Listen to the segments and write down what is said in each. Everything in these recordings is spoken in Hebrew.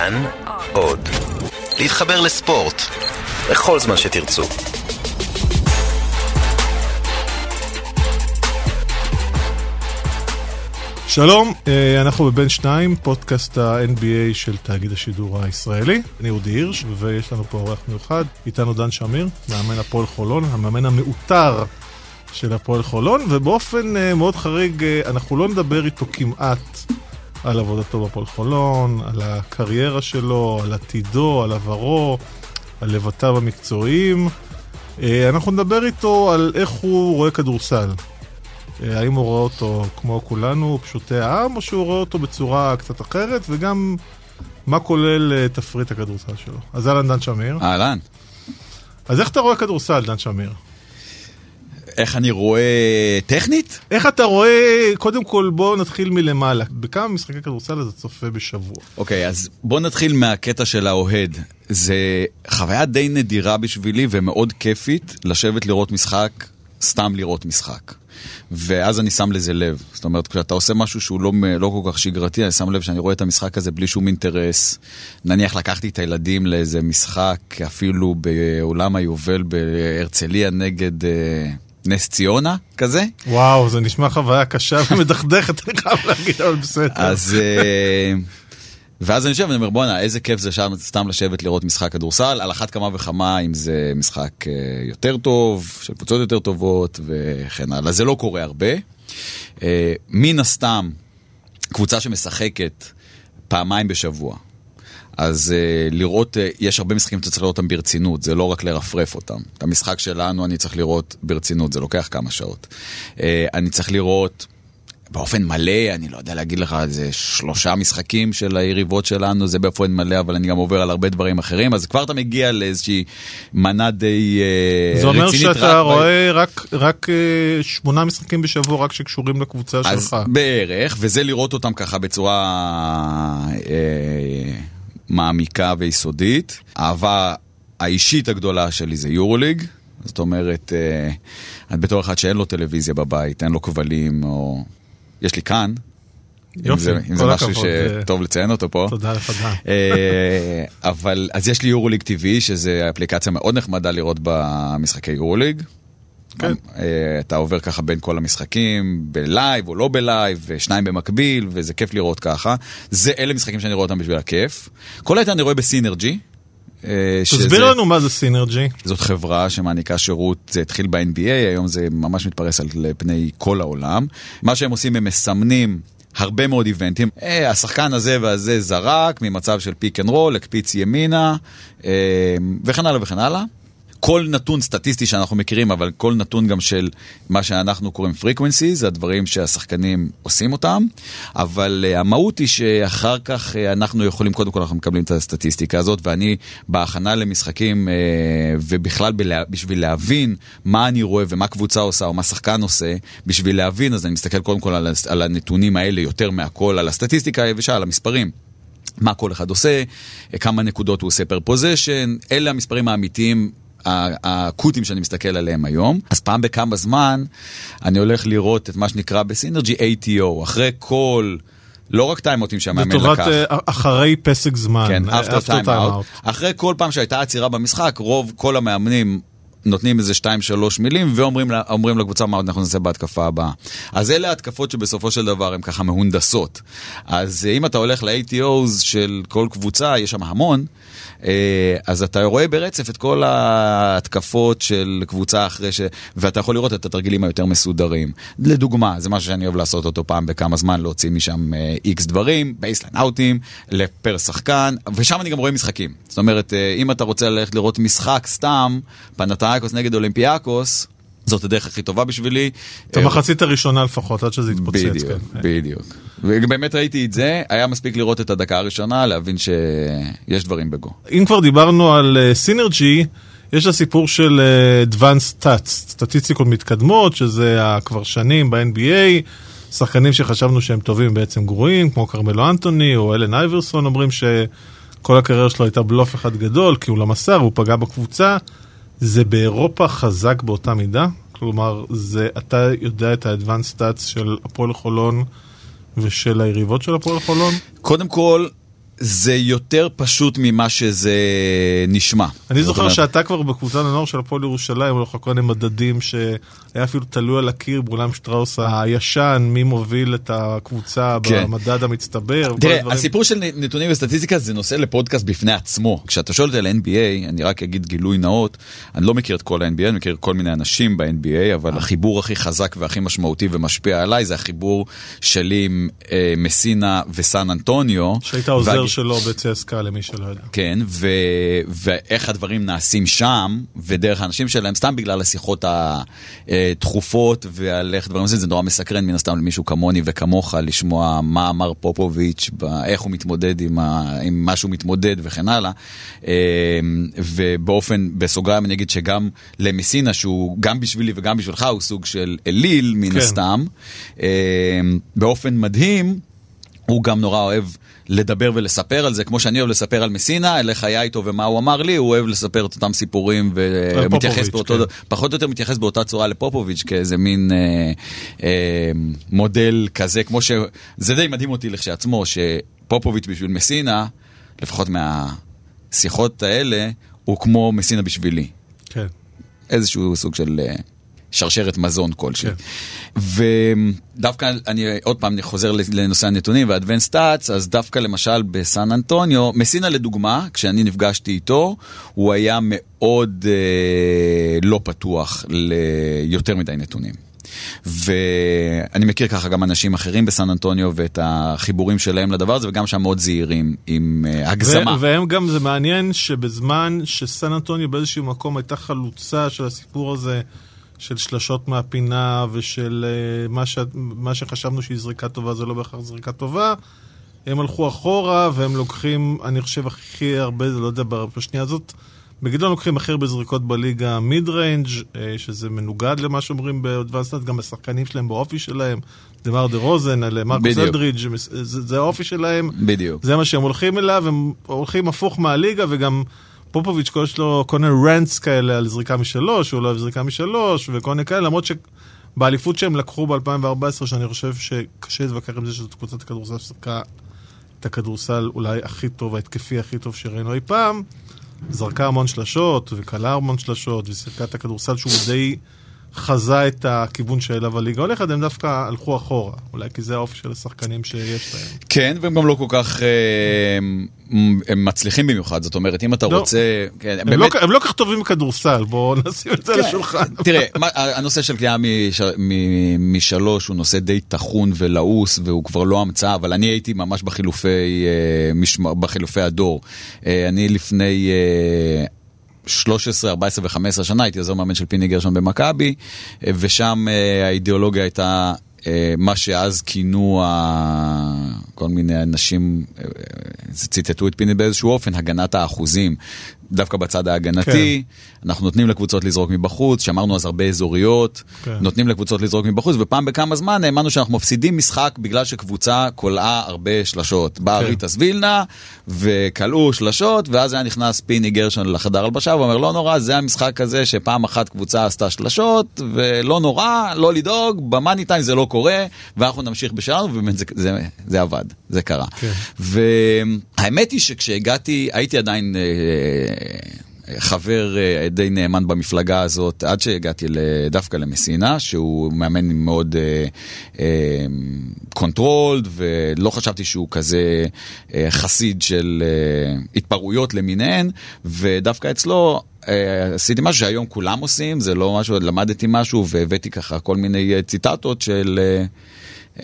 כאן עוד. להתחבר לספורט בכל זמן שתרצו. שלום, אה, אנחנו בבין שניים, פודקאסט ה-NBA של תאגיד השידור הישראלי. אני אודי הירש, ויש לנו פה אורח מיוחד, איתנו דן שמיר, מאמן הפועל חולון, המאמן המעוטר של הפועל חולון, ובאופן אה, מאוד חריג, אה, אנחנו לא נדבר איתו כמעט על עבודתו בפועל חולון, על הקריירה שלו, על עתידו, על עברו, על לבטיו המקצועיים. אנחנו נדבר איתו על איך הוא רואה כדורסל. האם הוא רואה אותו כמו כולנו, פשוטי העם, או שהוא רואה אותו בצורה קצת אחרת, וגם מה כולל תפריט הכדורסל שלו. אז אהלן דן שמיר. אהלן. אז איך אתה רואה כדורסל, דן שמיר? איך אני רואה טכנית? איך אתה רואה, קודם כל בואו נתחיל מלמעלה. בכמה משחקי כדורסל אתה צופה בשבוע? אוקיי, okay, אז בואו נתחיל מהקטע של האוהד. זה חוויה די נדירה בשבילי ומאוד כיפית לשבת לראות משחק, סתם לראות משחק. ואז אני שם לזה לב. זאת אומרת, כשאתה עושה משהו שהוא לא, לא כל כך שגרתי, אני שם לב שאני רואה את המשחק הזה בלי שום אינטרס. נניח לקחתי את הילדים לאיזה משחק, אפילו באולם היובל בהרצליה נגד... נס ציונה כזה. וואו, זה נשמע חוויה קשה ומדכדכת, אני חייב להגיד, אבל בסדר. אז... אה, ואז אני יושב ואני אומר, בואנה, איזה כיף זה שם סתם לשבת לראות משחק כדורסל, על אחת כמה וכמה אם זה משחק אה, יותר טוב, של קבוצות יותר טובות וכן הלאה. זה לא קורה הרבה. אה, מן הסתם, קבוצה שמשחקת פעמיים בשבוע. אז uh, לראות, uh, יש הרבה משחקים שאתה צריך לראות אותם ברצינות, זה לא רק לרפרף אותם. את המשחק שלנו אני צריך לראות ברצינות, זה לוקח כמה שעות. Uh, אני צריך לראות באופן מלא, אני לא יודע להגיד לך, זה שלושה משחקים של היריבות שלנו, זה באופן מלא, אבל אני גם עובר על הרבה דברים אחרים, אז כבר אתה מגיע לאיזושהי מנה די רצינית. זה אומר שאתה רק רואה ב... רק, רק uh, שמונה משחקים בשבוע רק שקשורים לקבוצה אז שלך. בערך, וזה לראות אותם ככה בצורה אה, מעמיקה ויסודית. האהבה האישית הגדולה שלי זה יורוליג. זאת אומרת, אה, בתור אחד שאין לו טלוויזיה בבית, אין לו כבלים, או יש לי כאן. יופי, אם זה, אם זה משהו שטוב לציין אותו פה. תודה לך, דן. אה, אבל, אז יש לי יורוליג TV, שזה אפליקציה מאוד נחמדה לראות במשחקי יורוליג. כן. אה, אתה עובר ככה בין כל המשחקים, בלייב או לא בלייב, ושניים במקביל, וזה כיף לראות ככה. זה אלה משחקים שאני רואה אותם בשביל הכיף. כל היתר אני רואה ב Synergy. אה, תסביר לנו מה זה Synergy. זאת חברה שמעניקה שירות, זה התחיל ב-NBA, היום זה ממש מתפרס על פני כל העולם. מה שהם עושים, הם מסמנים הרבה מאוד איבנטים. אה, השחקן הזה והזה זרק ממצב של פיק אנד רול, הקפיץ ימינה, וכן הלאה וכן הלאה. כל נתון סטטיסטי שאנחנו מכירים, אבל כל נתון גם של מה שאנחנו קוראים frequency, זה הדברים שהשחקנים עושים אותם, אבל uh, המהות היא שאחר כך uh, אנחנו יכולים, קודם כל אנחנו מקבלים את הסטטיסטיקה הזאת, ואני בהכנה למשחקים, uh, ובכלל בלה, בשביל להבין מה אני רואה ומה קבוצה עושה, או מה שחקן עושה, בשביל להבין, אז אני מסתכל קודם כל על, על הנתונים האלה יותר מהכל, על הסטטיסטיקה היבשה, על המספרים. מה כל אחד עושה, כמה נקודות הוא עושה פר פוזיישן, אלה המספרים האמיתיים האקוטיים שאני מסתכל עליהם היום. אז פעם בכמה זמן אני הולך לראות את מה שנקרא בסינרג'י ATO, אחרי כל... לא רק טיימאוטים שהמאמן לקח. לטובת אה, אחרי פסק זמן. כן, אה, after time out. אחרי כל פעם שהייתה עצירה במשחק, רוב כל המאמנים נותנים איזה 2-3 מילים ואומרים לקבוצה מה עוד אנחנו נעשה בהתקפה הבאה. אז אלה ההתקפות שבסופו של דבר הן ככה מהונדסות. אז אה, אם אתה הולך ל-ATOs של כל קבוצה, יש שם המון, אז אתה רואה ברצף את כל ההתקפות של קבוצה אחרי ש... ואתה יכול לראות את התרגילים היותר מסודרים. לדוגמה, זה משהו שאני אוהב לעשות אותו פעם בכמה זמן, להוציא משם איקס אה, דברים, baseline אאוטים, לפר שחקן, ושם אני גם רואה משחקים. זאת אומרת, אם אתה רוצה ללכת לראות משחק סתם, פנתה פנתינייקוס נגד אולימפיאקוס, זאת הדרך הכי טובה בשבילי. את המחצית הראשונה לפחות, עד שזה יתפוצץ. בדיוק, כן. בדיוק. ובאמת ראיתי את זה, היה מספיק לראות את הדקה הראשונה, להבין שיש דברים בגו. אם כבר דיברנו על Synergy, uh, יש הסיפור של uh, Advanced Stats, סטטיסטיקות מתקדמות, שזה כבר שנים ב-NBA, שחקנים שחשבנו שהם טובים בעצם גרועים, כמו כרמלו אנטוני או אלן אייברסון, אומרים שכל הקריירה שלו הייתה בלוף אחד גדול, כי הוא לא מסר, הוא פגע בקבוצה. זה באירופה חזק באותה מידה? כלומר, זה, אתה יודע את ה-advanced stats של הפועל חולון ושל היריבות של הפועל חולון? קודם כל, זה יותר פשוט ממה שזה נשמע. אני זוכר אומרת, שאתה כבר בקבוצת הנוער של הפועל ירושלים, היו לך כל מיני מדדים שהיה אפילו תלוי על הקיר באולם שטראוס הישן, מי מוביל את הקבוצה כן. במדד המצטבר. תראה, הדברים. הסיפור של נתונים וסטטיסטיקה זה נושא לפודקאסט בפני עצמו. כשאתה שואל על NBA, אני רק אגיד גילוי נאות, אני לא מכיר את כל ה-NBA, אני מכיר כל מיני אנשים ב-NBA, אבל החיבור הכי חזק והכי משמעותי ומשפיע עליי זה החיבור שלי עם אה, מסינה וסן אנטוניו. שהיית עוזר והג- שלו בצסקה למי שלא יודע. כן, ו... ואיך הדברים נעשים שם, ודרך האנשים שלהם, סתם בגלל השיחות התכופות ועל איך דברים עושים, זה נורא מסקרן מן הסתם למישהו כמוני וכמוך לשמוע מה אמר פופוביץ', איך הוא מתמודד עם, ה... עם מה שהוא מתמודד וכן הלאה. אה, ובאופן, בסוגריים אני אגיד שגם למסינה, שהוא גם בשבילי וגם בשבילך, הוא סוג של אליל מן כן. הסתם. אה, באופן מדהים, הוא גם נורא אוהב לדבר ולספר על זה, כמו שאני אוהב לספר על מסינה, על איך היה איתו ומה הוא אמר לי, הוא אוהב לספר את אותם סיפורים ומתייחס באותו, כן. פחות או יותר מתייחס באותה צורה לפופוביץ' כאיזה מין אה, אה, מודל כזה, כמו ש... זה די מדהים אותי לכשעצמו, שפופוביץ' בשביל מסינה, לפחות מהשיחות האלה, הוא כמו מסינה בשבילי. כן. איזשהו סוג של אה, שרשרת מזון כלשהי. כן. ודווקא אני עוד פעם אני חוזר לנושא הנתונים והאדוונס סטאצ, אז דווקא למשל בסן אנטוניו, מסינה לדוגמה, כשאני נפגשתי איתו, הוא היה מאוד אה, לא פתוח ליותר מדי נתונים. ואני מכיר ככה גם אנשים אחרים בסן אנטוניו ואת החיבורים שלהם לדבר הזה, וגם שם מאוד זהירים עם אה, הגזמה. ו- והם גם, זה מעניין שבזמן שסן אנטוניו באיזשהו מקום הייתה חלוצה של הסיפור הזה, של שלשות מהפינה ושל uh, מה, ש... מה שחשבנו שהיא זריקה טובה זה לא בהכרח זריקה טובה, הם הלכו אחורה והם לוקחים, אני חושב, הכי הרבה, לא יודע, בשנייה הזאת, בגדול לוקחים הכי הרבה זריקות בליגה mid range, שזה מנוגד למה שאומרים ב advanced stats, גם השחקנים שלהם באופי שלהם, דמאר דה רוזן, למרקוס בדיוק. אלדרידג', זה, זה האופי שלהם. בדיוק. זה מה שהם הולכים אליו, הם הולכים הפוך מהליגה, וגם פופוביץ' יש לו כל מיני רנטס כאלה על זריקה משלוש, הוא לא אוהב זריקה משלוש, וכל מיני כאלה, למרות שבאליפות שהם לקחו ב-2014, שאני חושב שקשה להתווכח עם זה שזאת קבוצת כדורסל ששיחקה את הכדורסל אולי הכי טוב, ההתקפי הכי טוב שראינו אי פעם, זרקה המון שלשות, וכלה המון שלשות, ושיחקה את הכדורסל שהוא די חזה את הכיוון שאליו הליגה הולכת, הם דווקא הלכו אחורה, אולי כי זה האופי של השחקנים שיש להם. כן, והם גם לא כל כך, אה, הם מצליחים במיוחד, זאת אומרת, אם אתה לא. רוצה, כן, הם לא, הם לא כך טובים בכדורסל, בואו נשים את זה על השולחן. תראה, מה- הנושא של קליעה מש- משלוש הוא נושא די טחון ולעוס, והוא כבר לא המצאה, אבל אני הייתי ממש בחילופי, אה, בחילופי הדור. אה, אני לפני... אה, 13, 14 ו-15 שנה הייתי עוזר מאמן של פיני גרשון במכבי, אה, ושם אה, האידיאולוגיה הייתה אה, מה שאז כינו ה- כל מיני אנשים, ציטטו את פיני באיזשהו אופן, הגנת האחוזים. דווקא בצד ההגנתי, אנחנו נותנים לקבוצות לזרוק מבחוץ, שמרנו אז הרבה אזוריות, כן. נותנים לקבוצות לזרוק מבחוץ, ופעם בכמה זמן האמנו שאנחנו מפסידים משחק בגלל שקבוצה קולעה הרבה שלשות. בא כן. ריטס וילנה, וכלאו שלשות, ואז היה נכנס פיני גרשון לחדר הלבשה, ואומר, לא נורא, זה המשחק הזה שפעם אחת קבוצה עשתה שלשות, ולא נורא, לא לדאוג, במאני טיים זה לא קורה, ואנחנו נמשיך בשלנו, ובאמת זה, זה, זה עבד, זה קרה. כן. והאמת היא שכשהגעתי, הייתי עדיין... אה, חבר אה, די נאמן במפלגה הזאת עד שהגעתי דווקא למסינה, שהוא מאמן מאוד controlled, ולא חשבתי שהוא כזה אה, חסיד של אה, התפרעויות למיניהן, ודווקא אצלו אה, עשיתי משהו שהיום כולם עושים, זה לא משהו, למדתי משהו והבאתי ככה כל מיני אה, ציטטות של...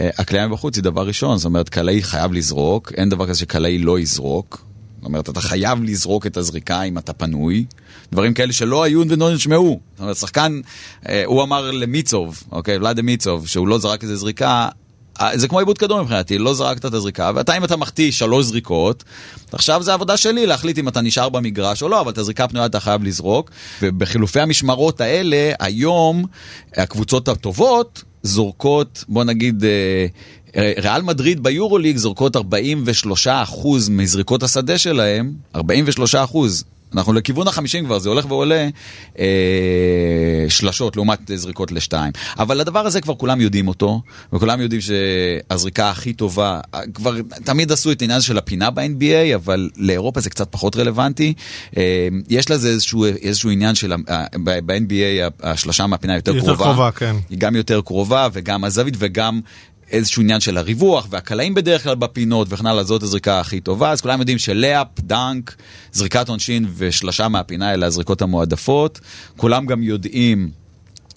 אה, הקליעה מבחוץ היא דבר ראשון, זאת אומרת, קלעי חייב לזרוק, אין דבר כזה שקלעי לא יזרוק. זאת אומרת, אתה חייב לזרוק את הזריקה אם אתה פנוי. דברים כאלה שלא היו ולא נשמעו. זאת אומרת, שחקן, אה, הוא אמר למיצוב, אוקיי, ולאדה מיצוב, שהוא לא זרק איזה זריקה, אה, זה כמו עיבוד כדור מבחינתי, לא זרקת את הזריקה, ואתה אם אתה מחטיא שלוש זריקות, עכשיו זה העבודה שלי להחליט אם אתה נשאר במגרש או לא, אבל את הזריקה הפנויה אתה חייב לזרוק, ובחילופי המשמרות האלה, היום, הקבוצות הטובות זורקות, בוא נגיד, אה, ריאל מדריד ביורוליג זורקות 43% מזריקות השדה שלהם, 43% אנחנו לכיוון החמישים כבר, זה הולך ועולה אה, שלשות לעומת זריקות לשתיים. אבל הדבר הזה כבר כולם יודעים אותו, וכולם יודעים שהזריקה הכי טובה, כבר תמיד עשו את העניין של הפינה ב-NBA, אבל לאירופה זה קצת פחות רלוונטי. אה, יש לזה איזשהו, איזשהו עניין של, ב-NBA השלשה מהפינה יותר, יותר קרובה. יותר קרובה, כן. היא גם יותר קרובה, וגם הזווית, וגם איזשהו עניין של הריווח והקלעים בדרך כלל בפינות וכן הלאה, זאת הזריקה הכי טובה. אז כולם יודעים שלאפ, דנק, זריקת עונשין ושלשה מהפינה אלה הזריקות המועדפות. כולם גם יודעים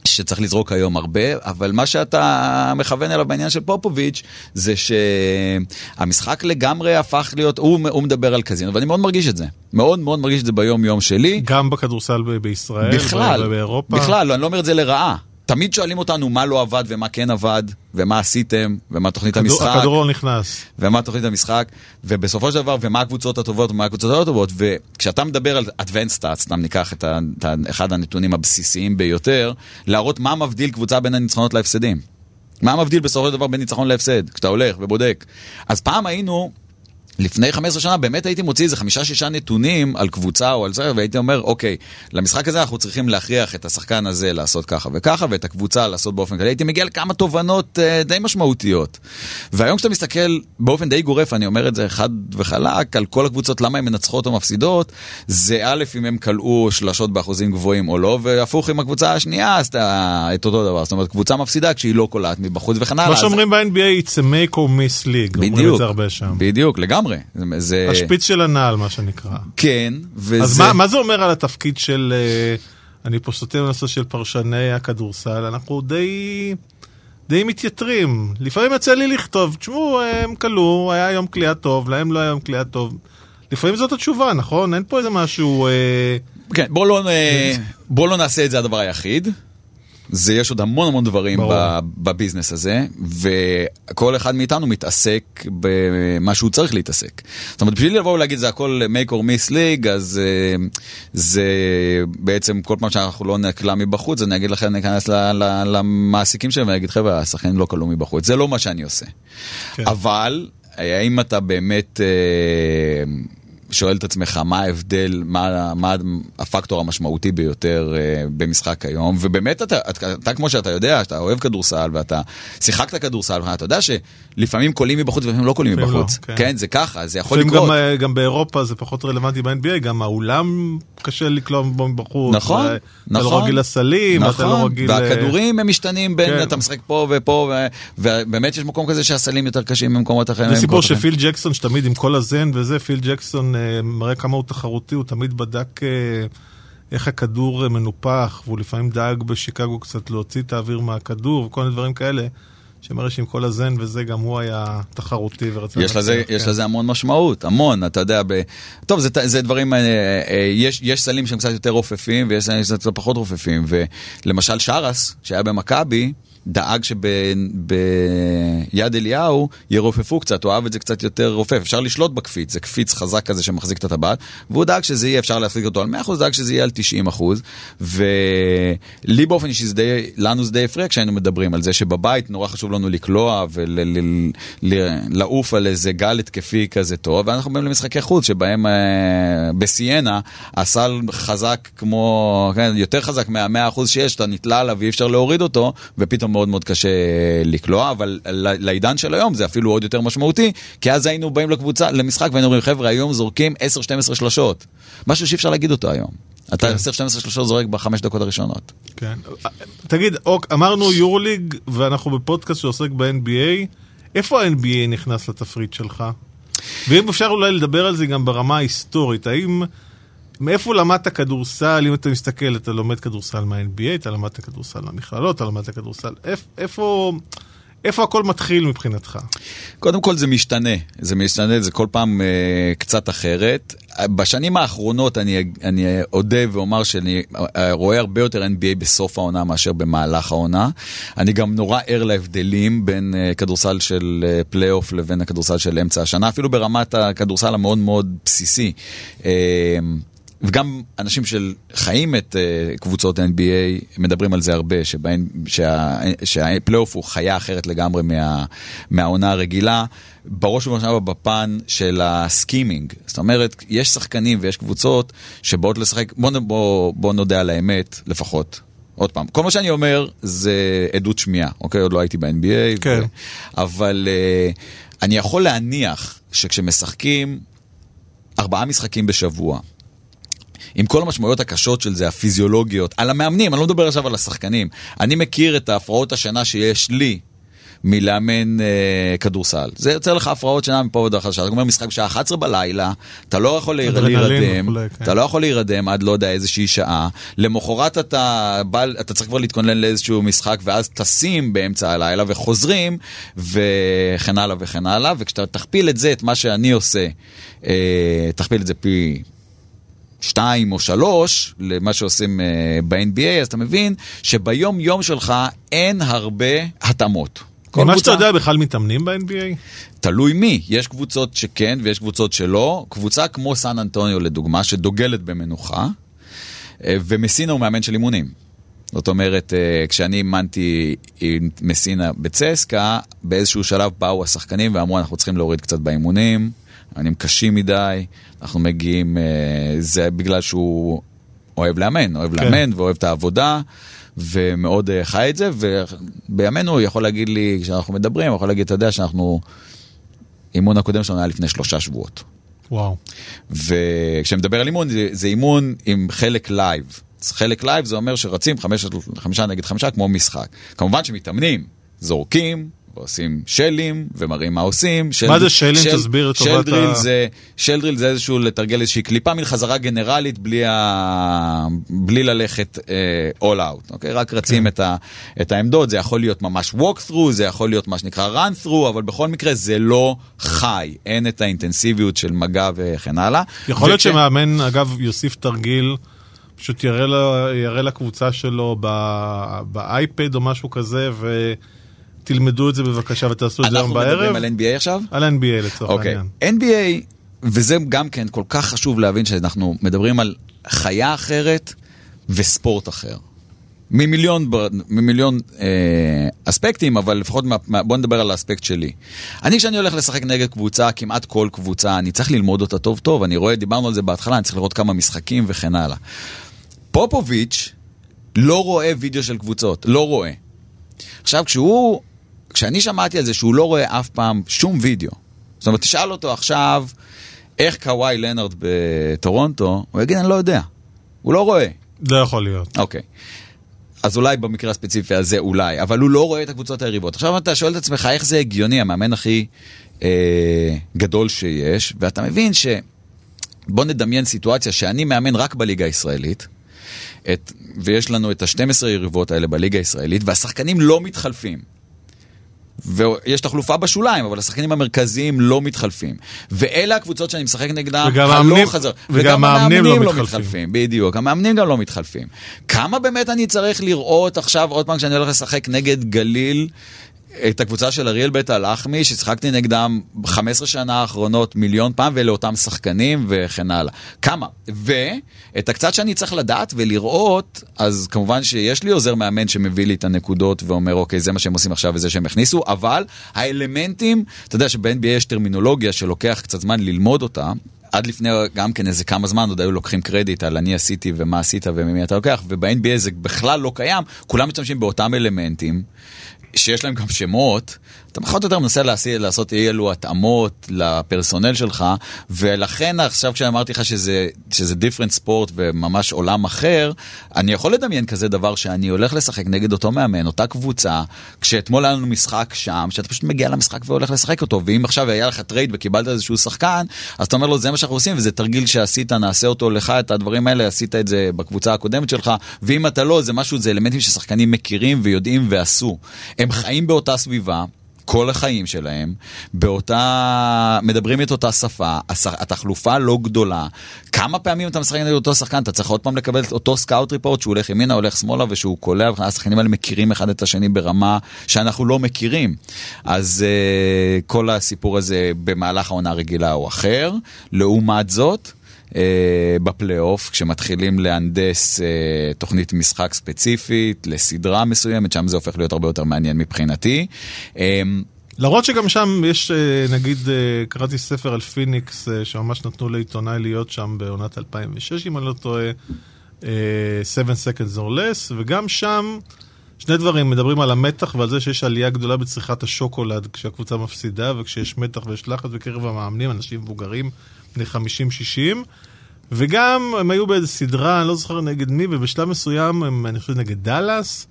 שצריך לזרוק היום הרבה, אבל מה שאתה מכוון אליו בעניין של פופוביץ' זה שהמשחק לגמרי הפך להיות, הוא, הוא מדבר על קזינו, ואני מאוד מרגיש את זה. מאוד מאוד מרגיש את זה ביום יום שלי. גם בכדורסל בישראל, בכלל, באירופה? בכלל, לא, אני לא אומר את זה לרעה. תמיד שואלים אותנו מה לא עבד ומה כן עבד, ומה עשיתם, ומה תוכנית הכדור, המשחק. הכדור לא נכנס. ומה תוכנית המשחק, ובסופו של דבר, ומה הקבוצות הטובות ומה הקבוצות הלא טובות, וכשאתה מדבר על Advanced Stats, סתם ניקח את, ה, את אחד הנתונים הבסיסיים ביותר, להראות מה מבדיל קבוצה בין הניצחונות להפסדים. מה מבדיל בסופו של דבר בין ניצחון להפסד, כשאתה הולך ובודק. אז פעם היינו... לפני 15 שנה באמת הייתי מוציא איזה חמישה-שישה נתונים על קבוצה או על זה, והייתי אומר, אוקיי, למשחק הזה אנחנו צריכים להכריח את השחקן הזה לעשות ככה וככה, ואת הקבוצה לעשות באופן כזה. הייתי מגיע לכמה תובנות אה, די משמעותיות. והיום כשאתה מסתכל באופן די גורף, אני אומר את זה חד וחלק, על כל הקבוצות, למה הן מנצחות או מפסידות, זה א', אם הם כלאו שלשות באחוזים גבוהים או לא, והפוך עם הקבוצה השנייה, אז את אותו דבר. זאת אומרת, קבוצה מפסידה כשהיא לא קולעת מבחוץ וכן הלאה. מה שאומרים ב-NBA, it's a make or miss league. בדיוק, בדיוק, לגמרי. לגמרי. זה... השפיץ של הנעל, מה שנקרא. כן, וזה... אז מה, מה זה אומר על התפקיד של... אה, אני פה סוטה בנושא של פרשני הכדורסל, אנחנו די... די מתייתרים. לפעמים יצא לי לכתוב, תשמעו, הם כלו, היה יום כליאה טוב, להם לא היה יום כליאה טוב. לפעמים זאת התשובה, נכון? אין פה איזה משהו... אה... כן, בוא לא, אה, בוא לא נעשה את זה הדבר היחיד. זה יש עוד המון המון דברים בביזנס הזה, וכל אחד מאיתנו מתעסק במה שהוא צריך להתעסק. זאת אומרת, בשביל לבוא ולהגיד זה הכל make or miss league, אז אה, זה בעצם כל פעם שאנחנו לא נקלע מבחוץ, אני אגיד לכם, ניכנס למעסיקים שלהם ואני אגיד, חבר'ה, השחקנים לא כלו מבחוץ. זה לא מה שאני עושה. כן. אבל, האם אתה באמת... אה, שואל את עצמך מה ההבדל, מה, מה הפקטור המשמעותי ביותר uh, במשחק היום, ובאמת אתה, אתה, אתה כמו שאתה יודע, שאתה אוהב כדורסל ואתה שיחקת כדורסל, אתה יודע שלפעמים קולים מבחוץ ולפעמים לא קולים מבחוץ. לא, כן. כן, זה ככה, זה יכול לקרות. גם, אה, גם באירופה זה פחות רלוונטי ב-NBA, גם האולם קשה לקלוע בו מבחוץ. נכון, נכון. אתה לא רגיל לסלים, נכון, אתה לא רגיל... והכדורים הם משתנים בין, כן. אתה משחק פה ופה, ו, ובאמת יש מקום כזה שהסלים יותר קשים ממקומות אחרים. זה סיפור שפיל ג'קסון, שתמיד עם כל הזן וזה, פיל ג'קסון אה, מראה כמה הוא תחרותי, הוא תמיד בדק אה, איך הכדור אה, מנופח, והוא לפעמים דאג בשיקגו קצת להוציא את האוויר מהכדור וכל מיני דברים כאלה. שמראה שעם כל הזן וזה גם הוא היה תחרותי ורצה... יש לזה, כן. יש לזה המון משמעות, המון, אתה יודע, ב... טוב, זה, זה דברים, יש, יש סלים שהם קצת יותר רופפים ויש סלים שהם קצת פחות רופפים, ולמשל שרס, שהיה במכבי, דאג שביד אליהו ירופפו קצת, הוא אהב את זה קצת יותר רופף. אפשר לשלוט בקפיץ, זה קפיץ חזק כזה שמחזיק את הטבעת, והוא דאג שזה יהיה, אפשר להחזיק אותו על 100%, דאג שזה יהיה על 90%. ולי באופן אישי, לנו זה די הפריע כשהיינו מדברים על זה שבבית נורא חשוב לנו לקלוע ולעוף על איזה גל התקפי כזה טוב, ואנחנו באים למשחקי חוץ שבהם אה, בסיינה הסל חזק כמו, כן, יותר חזק מה-100% שיש, אתה נתלה עליו ואי אפשר להוריד אותו, ופתאום מאוד מאוד קשה לקלוע, אבל לעידן של היום זה אפילו עוד יותר משמעותי, כי אז היינו באים לקבוצה, למשחק והיינו אומרים, חבר'ה, היום זורקים 10-12 שלשות. משהו שאי אפשר להגיד אותו היום. אתה 10-12 כן. שלושות זורק בחמש דקות הראשונות. כן. תגיד, אוק, אמרנו יורוליג ואנחנו בפודקאסט שעוסק ב-NBA, איפה ה-NBA נכנס לתפריט שלך? ואם אפשר אולי לדבר על זה גם ברמה ההיסטורית, האם... מאיפה למדת כדורסל, אם אתה מסתכל, אתה לומד כדורסל מה-NBA, אתה למדת כדורסל מהמכללות, אתה למדת כדורסל, איפה... איפה הכל מתחיל מבחינתך? קודם כל זה משתנה, זה משתנה, זה כל פעם אה, קצת אחרת. בשנים האחרונות אני, אני אודה ואומר שאני אה, רואה הרבה יותר NBA בסוף העונה מאשר במהלך העונה. אני גם נורא ער להבדלים בין אה, כדורסל של אה, פלייאוף לבין הכדורסל של אמצע השנה, אפילו ברמת הכדורסל המאוד מאוד בסיסי. אה, וגם אנשים שחיים את uh, קבוצות NBA מדברים על זה הרבה, שבהן, שה, שהפלייאוף הוא חיה אחרת לגמרי מה, מהעונה הרגילה, בראש ובראשונה בפן של הסקימינג. זאת אומרת, יש שחקנים ויש קבוצות שבאות לשחק, בוא, בוא, בוא נודה על האמת לפחות. עוד פעם, כל מה שאני אומר זה עדות שמיעה, אוקיי? עוד לא הייתי ב-NBA. כן. ו... אבל uh, אני יכול להניח שכשמשחקים ארבעה משחקים בשבוע, עם כל המשמעויות הקשות של זה, הפיזיולוגיות, על המאמנים, אני לא מדבר עכשיו על השחקנים. אני מכיר את ההפרעות השינה שיש לי מלאמן אה, כדורסל. זה יוצר לך הפרעות שינה מפה ועד אחת. אתה גומר משחק בשעה 11 בלילה, אתה לא יכול להירדם, כן. אתה לא יכול להירדם עד לא יודע איזושהי שעה. למחרת אתה, בא, אתה צריך כבר להתכונן לאיזשהו משחק, ואז טסים באמצע הלילה וחוזרים, וכן הלאה וכן הלאה. וכשאתה תכפיל את זה, את מה שאני עושה, אה, תכפיל את זה פי... שתיים או שלוש למה שעושים uh, ב-NBA, אז אתה מבין שביום יום שלך אין הרבה התאמות. מה שאתה יודע, בכלל מתאמנים ב-NBA? תלוי מי, יש קבוצות שכן ויש קבוצות שלא. קבוצה כמו סן אנטוניו לדוגמה, שדוגלת במנוחה, אה, ומסינה הוא מאמן של אימונים. זאת אומרת, אה, כשאני אימנתי עם מסינה בצסקה, באיזשהו שלב באו השחקנים ואמרו, אנחנו צריכים להוריד קצת באימונים, אני קשים מדי, אנחנו מגיעים, אה, זה בגלל שהוא אוהב לאמן, אוהב כן. לאמן ואוהב את העבודה. ומאוד אה, חי את זה, ובימינו הוא יכול להגיד לי, כשאנחנו מדברים, הוא יכול להגיד, אתה יודע שאנחנו, אימון הקודם שלנו היה לפני שלושה שבועות. וואו. וכשאני מדבר על אימון, זה, זה אימון עם חלק live. חלק live זה אומר שרצים חמש, חמישה נגד חמישה כמו משחק. כמובן שמתאמנים, זורקים, ועושים שלים, ומראים מה עושים. של, מה זה שלים? של, תסביר לטובת ה... שלדריל זה, שלדריל זה איזשהו לתרגל איזושהי קליפה מן חזרה גנרלית בלי, ה... בלי ללכת uh, all out, אוקיי? רק רצים כן. את, ה... את העמדות, זה יכול להיות ממש walk through, זה יכול להיות מה שנקרא run through, אבל בכל מקרה זה לא חי, אין את האינטנסיביות של מגע וכן הלאה. יכול להיות וכן... שמאמן, אגב, יוסיף תרגיל. פשוט יראה, לה, יראה לקבוצה שלו באייפד או משהו כזה, ו... תלמדו את זה בבקשה ותעשו את זה היום בערב. אנחנו מדברים על NBA עכשיו? על NBA לצורך okay. העניין. NBA, וזה גם כן כל כך חשוב להבין שאנחנו מדברים על חיה אחרת וספורט אחר. ממיליון, ממיליון אה, אספקטים, אבל לפחות מה, בוא נדבר על האספקט שלי. אני כשאני הולך לשחק נגד קבוצה, כמעט כל קבוצה, אני צריך ללמוד אותה טוב טוב, אני רואה, דיברנו על זה בהתחלה, אני צריך לראות כמה משחקים וכן הלאה. פופוביץ' לא רואה וידאו של קבוצות, לא רואה. עכשיו, כשהוא כשאני שמעתי על זה שהוא לא רואה אף פעם שום וידאו, זאת אומרת, תשאל אותו עכשיו איך קוואי לנארד בטורונטו, הוא יגיד, אני לא יודע. הוא לא רואה. לא יכול להיות. אוקיי. אז אולי במקרה הספציפי הזה אולי, אבל הוא לא רואה את הקבוצות היריבות. עכשיו אתה שואל את עצמך איך זה הגיוני, המאמן הכי אה, גדול שיש, ואתה מבין ש... בוא נדמיין סיטואציה שאני מאמן רק בליגה הישראלית, את, ויש לנו את ה-12 יריבות האלה בליגה הישראלית, והשחקנים לא מתחלפים. ויש תחלופה בשוליים, אבל השחקנים המרכזיים לא מתחלפים. ואלה הקבוצות שאני משחק נגדם, וגם המאמנים, חזר. וגם, וגם המאמנים לא, לא מתחלפים. מתחלפים. בדיוק, המאמנים גם לא מתחלפים. כמה באמת אני צריך לראות עכשיו, עוד פעם כשאני הולך לשחק נגד גליל, את הקבוצה של אריאל בית הלחמי, ששיחקתי נגדם ב-15 שנה האחרונות מיליון פעם, ואלה אותם שחקנים וכן הלאה. כמה? ואת הקצת שאני צריך לדעת ולראות, אז כמובן שיש לי עוזר מאמן שמביא לי את הנקודות ואומר, אוקיי, זה מה שהם עושים עכשיו וזה שהם הכניסו, אבל האלמנטים, אתה יודע שב-NBA יש טרמינולוגיה שלוקח קצת זמן ללמוד אותה. עד לפני גם כן איזה כמה זמן עוד היו לוקחים קרדיט על אני עשיתי ומה עשית וממי אתה לוקח, וב-NBA זה בכלל לא קיים, כולם משתמשים באותם אלמנטים. שיש להם גם שמות, אתה פחות או יותר מנסה לעשות, לעשות אי אלו התאמות לפרסונל שלך, ולכן עכשיו כשאמרתי לך שזה, שזה different sport וממש עולם אחר, אני יכול לדמיין כזה דבר שאני הולך לשחק נגד אותו מאמן, אותה קבוצה, כשאתמול היה לנו משחק שם, שאתה פשוט מגיע למשחק והולך לשחק אותו, ואם עכשיו היה לך טרייד וקיבלת איזשהו שחקן, אז אתה אומר לו זה מה שאנחנו עושים, וזה תרגיל שעשית, נעשה אותו לך, את הדברים האלה, עשית את זה בקבוצה הקודמת שלך, ואם אתה לא, זה משהו, זה אלמנטים ששחקנים מכירים ויודעים ועשו. הם חיים באותה סביבה. כל החיים שלהם, באותה, מדברים את אותה שפה, התחלופה לא גדולה. כמה פעמים אתה משחק נגד אותו שחקן, אתה צריך עוד פעם לקבל את אותו סקאוט ריפורט שהוא הולך ימינה, הולך שמאלה ושהוא קולע, השחקנים האלה מכירים אחד את השני ברמה שאנחנו לא מכירים. אז uh, כל הסיפור הזה במהלך העונה הרגילה הוא אחר. לעומת זאת, אה, בפלייאוף, כשמתחילים להנדס אה, תוכנית משחק ספציפית לסדרה מסוימת, שם זה הופך להיות הרבה יותר מעניין מבחינתי. אה, למרות שגם שם יש, אה, נגיד, אה, קראתי ספר על פיניקס, אה, שממש נתנו לעיתונאי להיות שם בעונת 2006, אם אני לא טועה, 7 seconds or less, וגם שם שני דברים, מדברים על המתח ועל זה שיש עלייה גדולה בצריכת השוקולד כשהקבוצה מפסידה, וכשיש מתח ויש לחץ בקרב המאמנים, אנשים מבוגרים, בני 50-60. וגם הם היו באיזה סדרה, אני לא זוכר נגד מי, ובשלב מסוים, הם, אני חושב נגד דאלאס,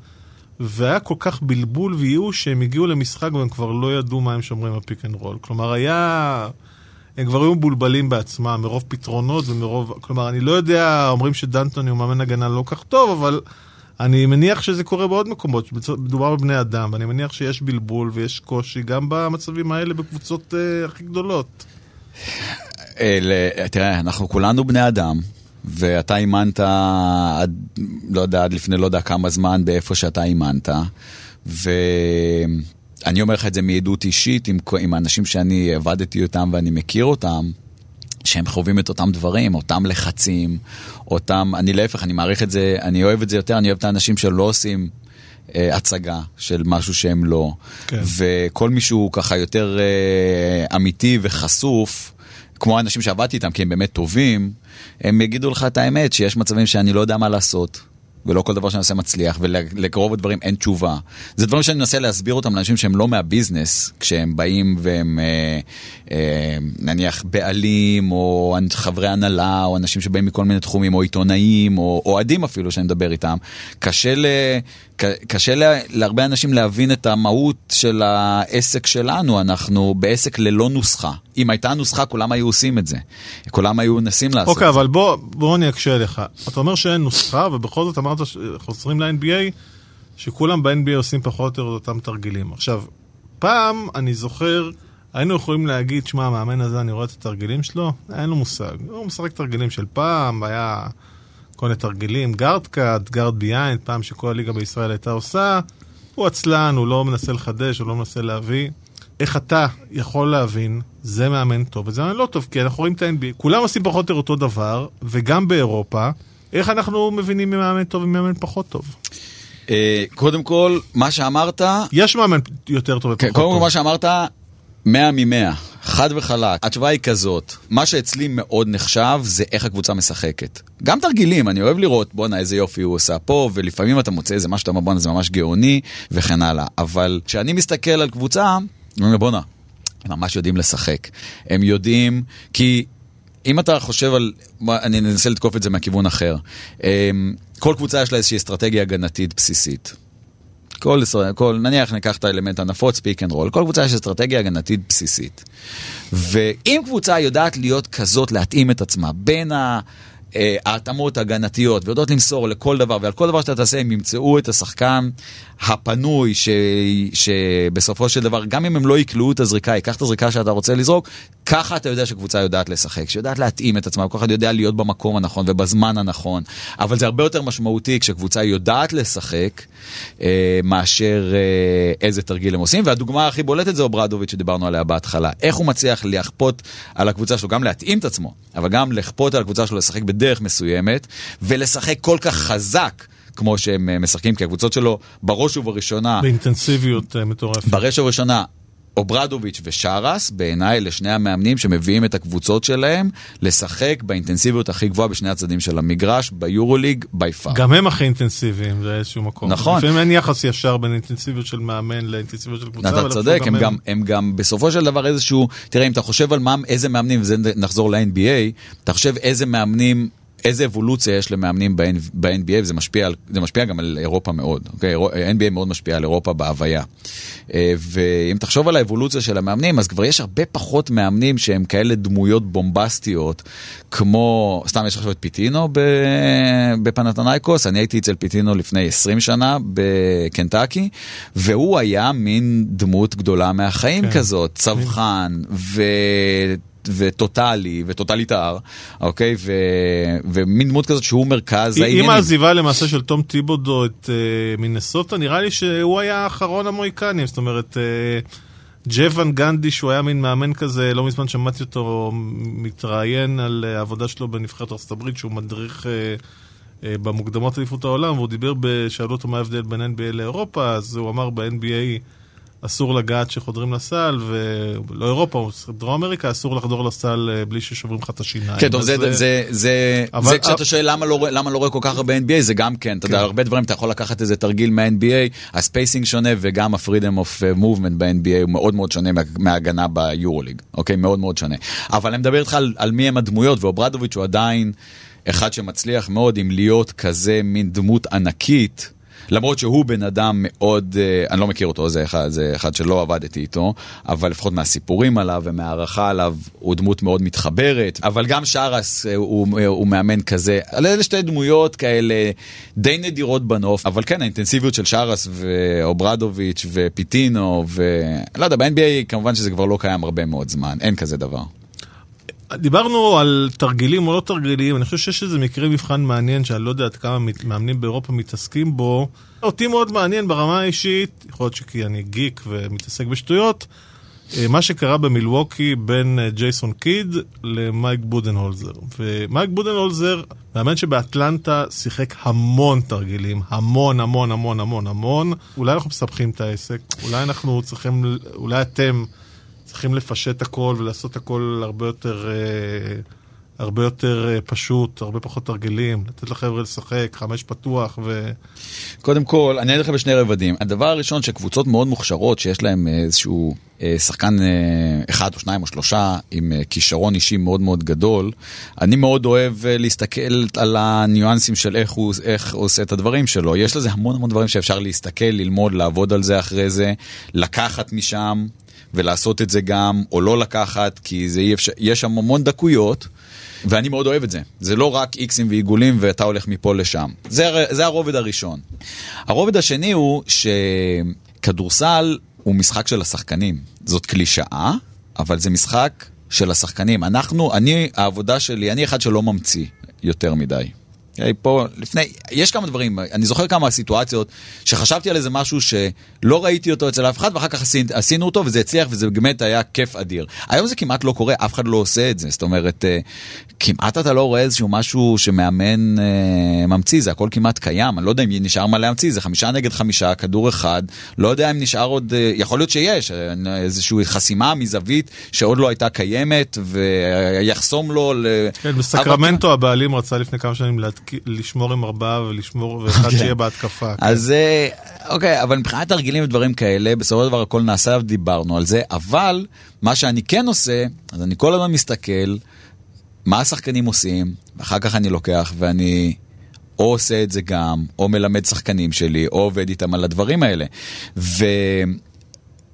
והיה כל כך בלבול וייאוש שהם הגיעו למשחק והם כבר לא ידעו מה הם שומרים על pick and roll. כלומר, היה... הם כבר היו מבולבלים בעצמם, מרוב פתרונות ומרוב... כלומר, אני לא יודע, אומרים שדנטוני הוא מאמן הגנה לא כך טוב, אבל אני מניח שזה קורה בעוד מקומות, מדובר בבני אדם, ואני מניח שיש בלבול ויש קושי גם במצבים האלה בקבוצות uh, הכי גדולות. תראה, אנחנו כולנו בני אדם, ואתה אימנת עד, לא יודע, עד לפני לא יודע כמה זמן באיפה שאתה אימנת, ואני אומר לך את זה מעדות אישית עם, עם האנשים שאני עבדתי אותם ואני מכיר אותם. שהם חווים את אותם דברים, אותם לחצים, אותם, אני להפך, אני מעריך את זה, אני אוהב את זה יותר, אני אוהב את האנשים שלא עושים אה, הצגה של משהו שהם לא. כן. וכל מישהו ככה יותר אה, אמיתי וחשוף, כמו האנשים שעבדתי איתם, כי הם באמת טובים, הם יגידו לך את האמת, שיש מצבים שאני לא יודע מה לעשות. ולא כל דבר שאני עושה מצליח, ולקרוב הדברים אין תשובה. זה דברים שאני מנסה להסביר אותם לאנשים שהם לא מהביזנס, כשהם באים והם אה, אה, נניח בעלים, או חברי הנהלה, או אנשים שבאים מכל מיני תחומים, או עיתונאים, או אוהדים אפילו שאני מדבר איתם. קשה, ל, קשה לה, להרבה אנשים להבין את המהות של העסק שלנו, אנחנו בעסק ללא נוסחה. אם הייתה נוסחה, כולם היו עושים את זה. כולם היו מנסים לעשות okay, את זה. אוקיי, אבל בוא, בוא אני אקשה לך. אתה אומר שאין נוסחה, ובכל זאת אמרת שחוזרים ל-NBA, שכולם ב-NBA עושים פחות או יותר אותם תרגילים. עכשיו, פעם, אני זוכר, היינו יכולים להגיד, שמע, המאמן הזה, אני רואה את התרגילים שלו, אין לו מושג. הוא משחק תרגילים של פעם, היה כל מיני תרגילים, guard cut, guard behind, פעם שכל הליגה בישראל הייתה עושה. הוא עצלן, הוא לא מנסה לחדש, הוא לא מנסה להביא. איך אתה יכול להבין, זה מאמן טוב וזה מאמן לא טוב, כי אנחנו רואים את ה-NBA, כולם עושים פחות או יותר אותו דבר, וגם באירופה, איך אנחנו מבינים מי מאמן טוב ומאמן פחות טוב? אה, קודם כל, מה שאמרת... יש מאמן יותר טוב ופחות טוב. קודם כל, מה שאמרת, 100 מ-100, חד וחלק. התשובה היא כזאת, מה שאצלי מאוד נחשב זה איך הקבוצה משחקת. גם תרגילים, אני אוהב לראות, בואנה איזה יופי הוא עושה פה, ולפעמים אתה מוצא איזה משהו שאתה אומר בואנה זה ממש גאוני, וכן הלאה. אבל כשאני מסתכל על קבוצה, אני אומר בואנה, הם ממש יודעים לשחק. הם יודעים, כי אם אתה חושב על, אני אנסה לתקוף את זה מהכיוון אחר. אמ, כל קבוצה יש לה איזושהי אסטרטגיה הגנתית בסיסית. כל, כל, נניח ניקח את האלמנט הנפוץ, pick and roll, כל קבוצה יש אסטרטגיה הגנתית בסיסית. ואם קבוצה יודעת להיות כזאת, להתאים את עצמה בין. אה, ההתאמות ההגנתיות ויודעות למסור לכל דבר ועל כל דבר שאתה תעשה הם ימצאו את השחקן הפנוי ש... שבסופו של דבר גם אם הם לא יקלעו את הזריקה, ייקח את הזריקה שאתה רוצה לזרוק, ככה אתה יודע שקבוצה יודעת לשחק, שיודעת להתאים את עצמה, כל אחד יודע להיות במקום הנכון ובזמן הנכון, אבל זה הרבה יותר משמעותי כשקבוצה יודעת לשחק אה, מאשר אה, איזה תרגיל הם עושים, והדוגמה הכי בולטת זה אוברדוביץ' שדיברנו עליה בהתחלה, איך הוא מצליח לכפות על הקבוצה שלו, גם להתאים את עצמו, אבל גם לכפות על הקבוצה שלו לשחק בדרך מסוימת ולשחק כל כך חזק. כמו שהם אה, משחקים, כי הקבוצות שלו בראש ובראשונה... באינטנסיביות אה, מטורפת. בראש ובראשונה אוברדוביץ' ושרס, בעיניי אלה שני המאמנים שמביאים את הקבוצות שלהם לשחק באינטנסיביות הכי גבוהה בשני הצדדים של המגרש, ביורוליג, בי פאר. גם הם הכי אינטנסיביים באיזשהו מקום. נכון. לפעמים אין יחס ישר בין אינטנסיביות של מאמן לאינטנסיביות של קבוצה. אתה צודק, הם, גם, הם גם בסופו של דבר איזשהו, תראה, אם אתה חושב על מה, איזה מאמנים, וזה נחזור ל-NBA, אתה חושב איזה מאמנים איזה אבולוציה יש למאמנים ב-NBA, וזה משפיע, זה משפיע גם על אירופה מאוד, אוקיי? NBA מאוד משפיע על אירופה בהוויה. אה, ואם תחשוב על האבולוציה של המאמנים, אז כבר יש הרבה פחות מאמנים שהם כאלה דמויות בומבסטיות, כמו, סתם יש עכשיו את פיטינו בפנתנייקוס, אני הייתי אצל פיטינו לפני 20 שנה בקנטקי, והוא היה מין דמות גדולה מהחיים כן. כזאת, צווחן, ו... וטוטאלי וטוטליטר, אוקיי? ו, ומין דמות כזאת שהוא מרכז העניינים. עם העזיבה למעשה של תום טיבודו את uh, מינסוטה, נראה לי שהוא היה אחרון המוהיקנים, זאת אומרת... Uh... ג'וון גנדי, שהוא היה מין מאמן כזה, לא מזמן שמעתי אותו מתראיין על העבודה שלו בנבחרת ארצות הברית, שהוא מדריך במוקדמות אליפות העולם, והוא דיבר, שאלו אותו מה ההבדל בין NBA לאירופה, אז הוא אמר ב-NBA אסור לגעת כשחודרים לסל, ולא אירופה, דרום אמריקה, אסור לחדור לסל אה, בלי ששוברים לך את השיניים. כן, טוב, זה, זה, זה, זה, אבל, זה כשאתה שואל למה לא, למה לא רואה כל כך הרבה NBA, זה גם כן, אתה יודע, כן. הרבה דברים, אתה יכול לקחת איזה תרגיל מה-NBA, ה spacing שונה, וגם ה-freedom of אה, movement ב-NBA הוא מאוד מאוד שונה מההגנה ביורוליג, אוקיי? מאוד מאוד שונה. אבל אני מדבר איתך על, על מי הם הדמויות, ואוברדוביץ' הוא עדיין אחד שמצליח מאוד עם להיות כזה מין דמות ענקית. למרות שהוא בן אדם מאוד, אה, אני לא מכיר אותו, זה אחד, זה אחד שלא עבדתי איתו, אבל לפחות מהסיפורים עליו ומהערכה עליו, הוא דמות מאוד מתחברת, אבל גם שרס אה, הוא, אה, הוא מאמן כזה. אלה שתי דמויות כאלה די נדירות בנוף, אבל כן, האינטנסיביות של שרס ואוברדוביץ' ופיטינו, ולא יודע, ב-NBA כמובן שזה כבר לא קיים הרבה מאוד זמן, אין כזה דבר. דיברנו על תרגילים או לא תרגילים, אני חושב שיש איזה מקרה מבחן מעניין שאני לא יודע עד כמה מאמנים באירופה מתעסקים בו. אותי מאוד מעניין ברמה האישית, יכול להיות שכי אני גיק ומתעסק בשטויות, אה, מה שקרה במילווקי בין אה, ג'ייסון קיד למייק בודנהולזר. ומייק בודנהולזר, מאמן שבאטלנטה שיחק המון תרגילים, המון המון המון המון המון. אולי אנחנו מסבכים את העסק, אולי אנחנו צריכים, אולי אתם... צריכים לפשט הכל ולעשות הכל הרבה יותר, אה, הרבה יותר אה, פשוט, הרבה פחות תרגילים, לתת לחבר'ה לשחק, חמש פתוח ו... קודם כל, אני אגיד לך בשני רבדים. הדבר הראשון שקבוצות מאוד מוכשרות, שיש איזשהו אה, שחקן אחד או שניים או שלושה עם כישרון אישי מאוד מאוד גדול, אני מאוד אוהב להסתכל על הניואנסים של איך הוא, איך הוא עושה את הדברים שלו. יש לזה המון המון דברים שאפשר להסתכל, ללמוד, לעבוד על זה אחרי זה, לקחת משם. ולעשות את זה גם, או לא לקחת, כי זה אי אפשר, יש שם המון דקויות, ואני מאוד אוהב את זה. זה לא רק איקסים ועיגולים ואתה הולך מפה לשם. זה, זה הרובד הראשון. הרובד השני הוא שכדורסל הוא משחק של השחקנים. זאת קלישאה, אבל זה משחק של השחקנים. אנחנו, אני, העבודה שלי, אני אחד שלא ממציא יותר מדי. אוקיי, פה לפני, יש כמה דברים, אני זוכר כמה סיטואציות שחשבתי על איזה משהו שלא ראיתי אותו אצל אף אחד ואחר כך עשינו אותו וזה הצליח וזה באמת היה כיף אדיר. היום זה כמעט לא קורה, אף אחד לא עושה את זה, זאת אומרת, אה, כמעט אתה לא רואה איזשהו משהו שמאמן אה, ממציא, זה הכל כמעט קיים, אני לא יודע אם נשאר מה להמציא, זה חמישה נגד חמישה, כדור אחד, לא יודע אם נשאר עוד, אה, יכול להיות שיש, איזושהי חסימה מזווית שעוד לא הייתה קיימת ויחסום לו. כן, בסקרמנטו הבעלים רצה לפני כמה שנים להתק... לשמור עם ארבעה ולשמור, ואחד שיהיה בהתקפה. כן. אז אה, אוקיי, אבל מבחינת תרגילים ודברים כאלה, בסופו של דבר הכל נעשה ודיברנו על זה, אבל מה שאני כן עושה, אז אני כל הזמן מסתכל מה השחקנים עושים, ואחר כך אני לוקח ואני... או עושה את זה גם, או מלמד שחקנים שלי, או עובד איתם על הדברים האלה. ו...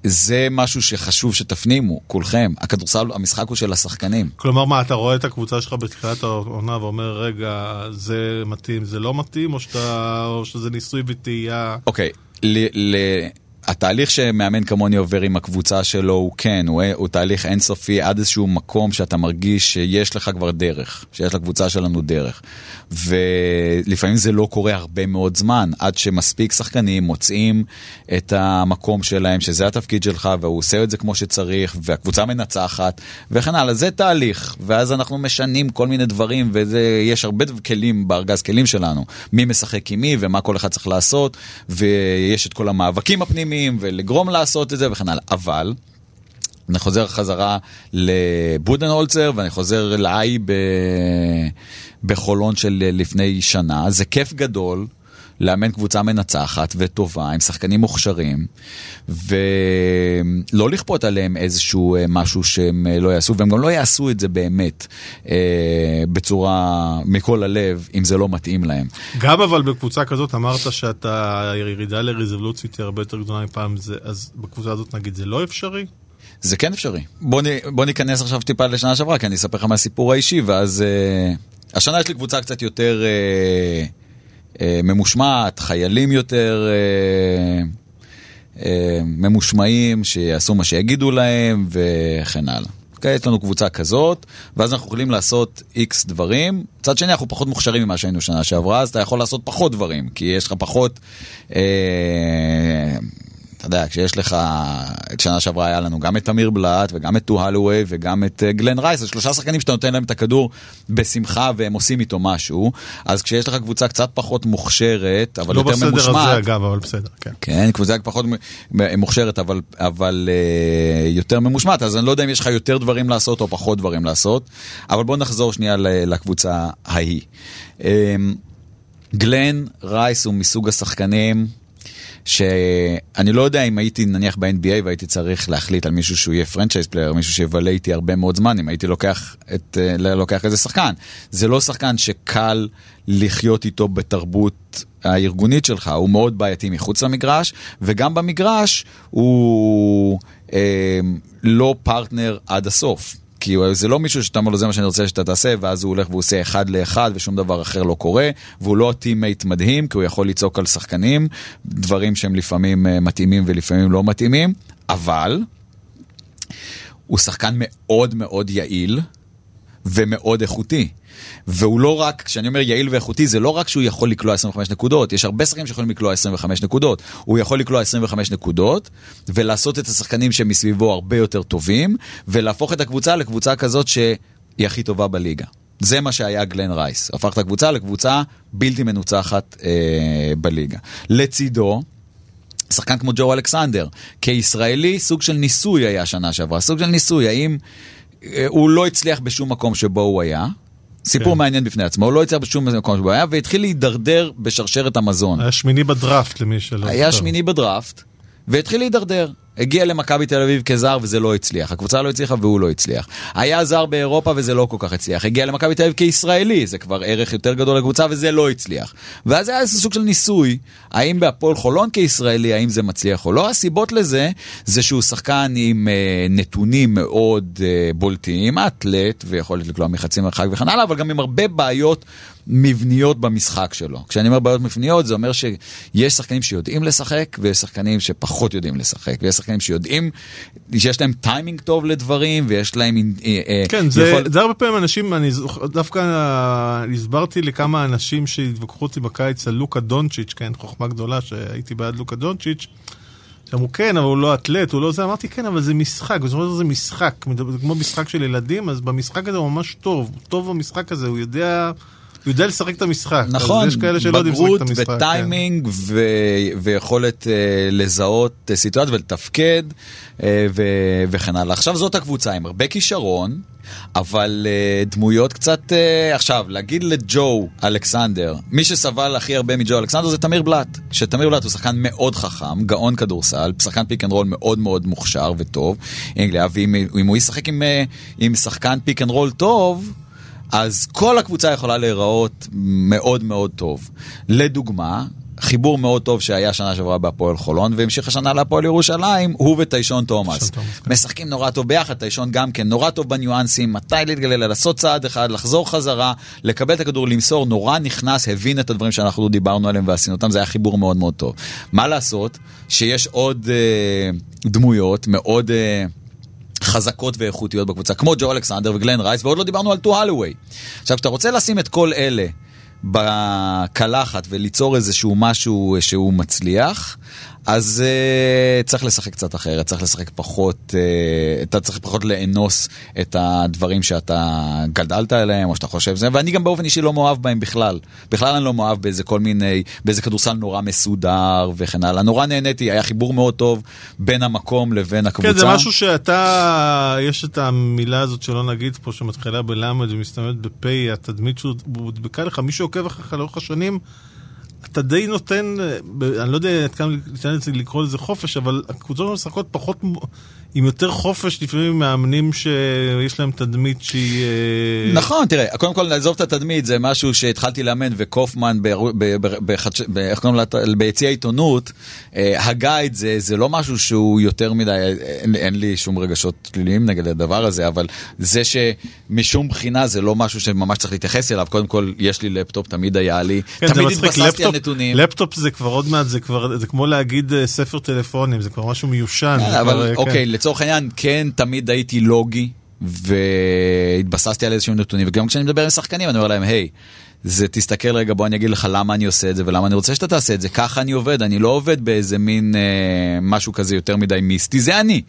זה משהו שחשוב שתפנימו, כולכם. הכדורסל, המשחק הוא של השחקנים. כלומר, מה, אתה רואה את הקבוצה שלך בתחילת העונה ואומר, רגע, זה מתאים, זה לא מתאים, או, שאתה, או שזה ניסוי וטעייה? אוקיי, ל... ל... התהליך שמאמן כמוני עובר עם הקבוצה שלו הוא כן, הוא, הוא תהליך אינסופי עד איזשהו מקום שאתה מרגיש שיש לך כבר דרך, שיש לקבוצה שלנו דרך. ולפעמים זה לא קורה הרבה מאוד זמן, עד שמספיק שחקנים מוצאים את המקום שלהם, שזה התפקיד שלך, והוא עושה את זה כמו שצריך, והקבוצה מנצחת, וכן הלאה. זה תהליך, ואז אנחנו משנים כל מיני דברים, ויש הרבה כלים בארגז כלים שלנו, מי משחק עם מי ומה כל אחד צריך לעשות, ויש את כל המאבקים הפנימיים. מסוימים ולגרום לעשות את זה וכן הלאה. אבל, אני חוזר חזרה לבודנהולצר ואני חוזר לאי בחולון של לפני שנה. זה כיף גדול. לאמן קבוצה מנצחת וטובה עם שחקנים מוכשרים ולא לכפות עליהם איזשהו אה, משהו שהם אה, לא יעשו והם גם לא יעשו את זה באמת אה, בצורה מכל הלב אם זה לא מתאים להם. גם אבל בקבוצה כזאת אמרת שאתה ירידה לרזולוציות הרבה יותר גדולה מפעם זה אז בקבוצה הזאת נגיד זה לא אפשרי? זה כן אפשרי. בוא, נ, בוא ניכנס עכשיו טיפה לשנה שעברה, כי אני אספר לך מהסיפור האישי, ואז... uh, השנה יש לי קבוצה קצת יותר... uh, אה, ממושמעת, חיילים יותר אה, אה, ממושמעים, שיעשו מה שיגידו להם וכן הלאה. אוקיי, יש לנו קבוצה כזאת, ואז אנחנו יכולים לעשות איקס דברים. מצד שני, אנחנו פחות מוכשרים ממה שהיינו שנה שעברה, אז אתה יכול לעשות פחות דברים, כי יש לך פחות... אה, אתה יודע, כשיש לך, את שנה שעברה היה לנו גם את תמיר בלאט וגם את טו הלווי וגם את אה, גלן רייס, זה שלושה שחקנים שאתה נותן להם את הכדור בשמחה והם עושים איתו משהו, אז כשיש לך קבוצה קצת פחות מוכשרת, אבל לא יותר ממושמעת. לא בסדר הזה אגב, אבל בסדר, כן. כן, קבוצה פחות מוכשרת, אבל, אבל uh, יותר ממושמעת, אז אני לא יודע אם יש לך יותר דברים לעשות או פחות דברים לעשות, אבל בוא נחזור שנייה לקבוצה ההיא. Um, גלן רייס הוא מסוג השחקנים שאני לא יודע אם הייתי נניח ב-NBA והייתי צריך להחליט על מישהו שהוא יהיה franchise player, מישהו שיבלה איתי הרבה מאוד זמן, אם הייתי לוקח, את, אה, לוקח איזה שחקן. זה לא שחקן שקל לחיות איתו בתרבות הארגונית שלך, הוא מאוד בעייתי מחוץ למגרש, וגם במגרש הוא אה, לא פרטנר עד הסוף. כי זה לא מישהו שאתה אומר לו זה מה שאני רוצה שאתה תעשה, ואז הוא הולך והוא עושה אחד לאחד ושום דבר אחר לא קורה, והוא לא teammate מדהים, כי הוא יכול לצעוק על שחקנים, דברים שהם לפעמים אה, מתאימים ולפעמים לא מתאימים, אבל הוא שחקן מאוד מאוד יעיל ומאוד איכותי. והוא לא רק, כשאני אומר יעיל ואיכותי, זה לא רק שהוא יכול לקלוע 25 נקודות, יש הרבה שחקנים שיכולים לקלוע 25 נקודות. הוא יכול לקלוע 25 נקודות, ולעשות את השחקנים שמסביבו הרבה יותר טובים, ולהפוך את הקבוצה לקבוצה כזאת שהיא הכי טובה בליגה. זה מה שהיה גלן רייס, הפך את הקבוצה לקבוצה בלתי מנוצחת אה, בליגה. לצידו, שחקן כמו ג'ו אלכסנדר, כישראלי סוג של ניסוי היה שנה שעברה, סוג של ניסוי, האם הוא לא הצליח בשום מקום שבו הוא היה, סיפור כן. מעניין בפני עצמו, הוא לא יצא בשום מקום שבו היה, והתחיל להידרדר בשרשרת המזון. היה שמיני בדראפט למי שלא... היה שמיני בדראפט, והתחיל להידרדר. הגיע למכבי תל אביב כזר וזה לא הצליח, הקבוצה לא הצליחה והוא לא הצליח. היה זר באירופה וזה לא כל כך הצליח. הגיע למכבי תל אביב כישראלי, זה כבר ערך יותר גדול לקבוצה וזה לא הצליח. ואז היה איזה סוג של ניסוי, האם בהפועל חולון כישראלי, האם זה מצליח או לא. הסיבות לזה, זה שהוא שחקן עם אה, נתונים מאוד אה, בולטים, אתלט ויכולת לקלוע מחצי מרחק וכן הלאה, אבל גם עם הרבה בעיות מבניות במשחק שלו. כשאני אומר בעיות מבניות, זה אומר שיש שחקנים שיודעים לשחק ויש שחקנים שפחות יודעים לשחק. ויש שחקנים שיודעים, שיש להם טיימינג טוב לדברים ויש להם... אה, אה, כן, זה, יכול... זה הרבה פעמים אנשים, אני דווקא הסברתי לכמה אנשים שהתווכחו אותי בקיץ על לוקה דונצ'יץ', כן, חוכמה גדולה שהייתי בעד לוקה דונצ'יץ'. שאמרו כן, אבל הוא לא אתלט, הוא לא זה, אמרתי כן, אבל זה משחק, זאת אומרת זה משחק, זה כמו משחק של ילדים, אז במשחק הזה הוא ממש טוב, הוא טוב במשחק הזה, הוא יודע... הוא יודע לשחק את המשחק. נכון, יש כאלה שלא יודעים לשחק את המשחק. בגרות וטיימינג כן. ו- ויכולת uh, לזהות uh, סיטואציה ולתפקד uh, ו- וכן הלאה. עכשיו זאת הקבוצה עם הרבה כישרון, אבל uh, דמויות קצת... Uh, עכשיו, להגיד לג'ו אלכסנדר, מי שסבל הכי הרבה מג'ו אלכסנדר זה תמיר בלאט. שתמיר בלאט הוא שחקן מאוד חכם, גאון כדורסל, שחקן pick and roll מאוד מאוד מוכשר וטוב. אנגליה, ואם הוא ישחק עם, עם שחקן pick and roll טוב, אז כל הקבוצה יכולה להיראות מאוד מאוד טוב. לדוגמה, חיבור מאוד טוב שהיה שנה שעברה בהפועל חולון והמשיך השנה להפועל ירושלים, הוא וטיישון תומאס. כן. משחקים נורא טוב ביחד, טיישון גם כן נורא טוב בניואנסים, מתי להתגלל, לעשות צעד אחד, לחזור חזרה, לקבל את הכדור, למסור, נורא נכנס, הבין את הדברים שאנחנו דיברנו עליהם ועשינו אותם, זה היה חיבור מאוד מאוד טוב. מה לעשות שיש עוד אה, דמויות מאוד... אה, חזקות ואיכותיות בקבוצה, כמו ג'ו אלכסנדר וגלן רייס, ועוד לא דיברנו על טו הלווי. עכשיו, כשאתה רוצה לשים את כל אלה בקלחת וליצור איזשהו משהו שהוא מצליח, אז uh, צריך לשחק קצת אחרת, צריך לשחק פחות, uh, אתה צריך פחות לאנוס את הדברים שאתה גדלת עליהם, או שאתה חושב זה, ואני גם באופן אישי לא מאוהב בהם בכלל. בכלל אני לא מאוהב באיזה כל מיני, באיזה כדורסל נורא מסודר וכן הלאה. נורא נהניתי, היה חיבור מאוד טוב בין המקום לבין הקבוצה. כן, זה משהו שאתה, יש את המילה הזאת שלא נגיד פה, שמתחילה בלמד ומסתמנת בפ', התדמית שהודבקה לך, מי שעוקב אחריך לאורך השנים, אתה די נותן, אני לא יודע עד כמה ניתן לקרוא לזה חופש, אבל הקבוצות משחקות פחות, עם יותר חופש לפעמים מאמנים שיש להם תדמית שהיא... אה, נכון, תראה, קודם כל לעזוב את התדמית זה משהו שהתחלתי לאמן וקופמן, איך קוראים לה, ביציע העיתונות, אה, הגה את זה, זה לא משהו שהוא יותר מדי, אין, אין לי שום רגשות שליליים נגד הדבר הזה, אבל זה שמשום בחינה זה לא משהו שממש צריך להתייחס אליו, קודם כל יש לי לפטופ, תמיד היה לי, כן, תמיד התבססתי על נתונים. לפטופ זה כבר עוד מעט, זה כבר, זה כמו להגיד אה, ספר טלפונים, זה כבר משהו מיושן. אבל כן. אוקיי, לצורך העניין, כן, תמיד הייתי לוגי. והתבססתי על איזשהם נתונים, וגם כשאני מדבר עם שחקנים אני אומר להם, היי, זה תסתכל רגע, בוא אני אגיד לך למה אני עושה את זה ולמה אני רוצה שאתה תעשה את זה, ככה אני עובד, אני לא עובד באיזה מין אה, משהו כזה יותר מדי מיסטי, זה אני,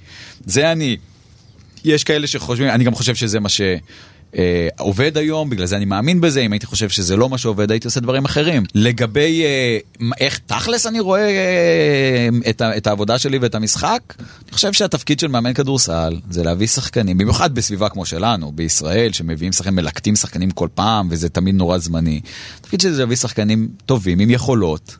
זה אני. יש כאלה שחושבים, אני גם חושב שזה מה ש... אה, עובד היום, בגלל זה אני מאמין בזה, אם הייתי חושב שזה לא מה שעובד הייתי עושה דברים אחרים. לגבי אה, איך תכלס אני רואה אה, את, את העבודה שלי ואת המשחק, אני חושב שהתפקיד של מאמן כדורסל זה להביא שחקנים, במיוחד בסביבה כמו שלנו, בישראל, שמביאים שחקנים, מלקטים שחקנים כל פעם, וזה תמיד נורא זמני. התפקיד שלי זה להביא שחקנים טובים, עם יכולות,